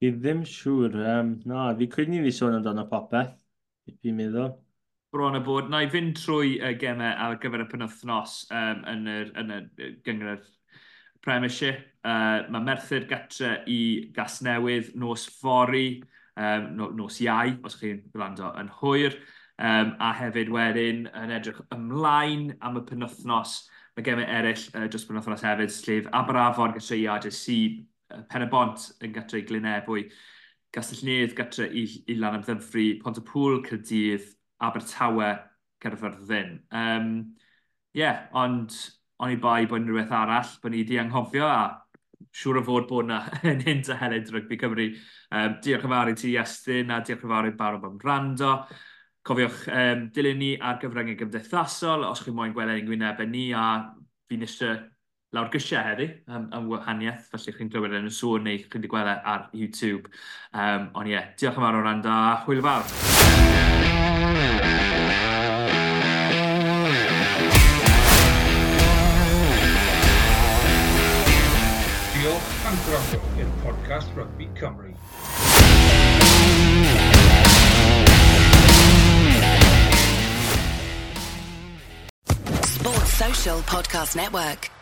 Fi ddim siŵr, um, na, fi credu ni fi sôn amdano popeth, fi'n meddwl bron y bod. Na i fynd trwy uh, gemau ar gyfer y penwthnos um, yn y, yn y gyngor Premiership. Uh, mae Merthyr gatre i Gasnewydd nos fori, um, nos iau, os chi'n gwrando yn hwyr. Um, a hefyd wedyn yn edrych ymlaen am y penwthnos. Mae gemau eraill uh, dros penwthnos hefyd, sef Aberafon gytre i ADC, uh, Pen y Bont yn gytre i Glynebwy, Gastellnydd gytre i, i Lan Amddenfri, Pont y Pŵl, Cydydd, Abertawe Cerfyrddin. Um, yeah, ond o'n i bai bod unrhyw beth arall, bod ni wedi anghofio a siŵr o fod bod yna <laughs> yn hyn a heled rygbi Cymru. Um, diolch yn fawr i ti Iestyn a diolch yn fawr i Barod am rando. Cofiwch um, dilyn ni ar gyfryngau gymdeithasol os chi'n moyn gweld ein gwynebau ni a fi'n eisiau lawr gysiau heddi um, am wahaniaeth, felly chi'n clywed yn y sŵn neu chi'n di gweld e ar YouTube. Um, ond ie, yeah, diolch yn fawr o rando a hwyl fawr. In Podcast Rugby Sports Social Podcast Network.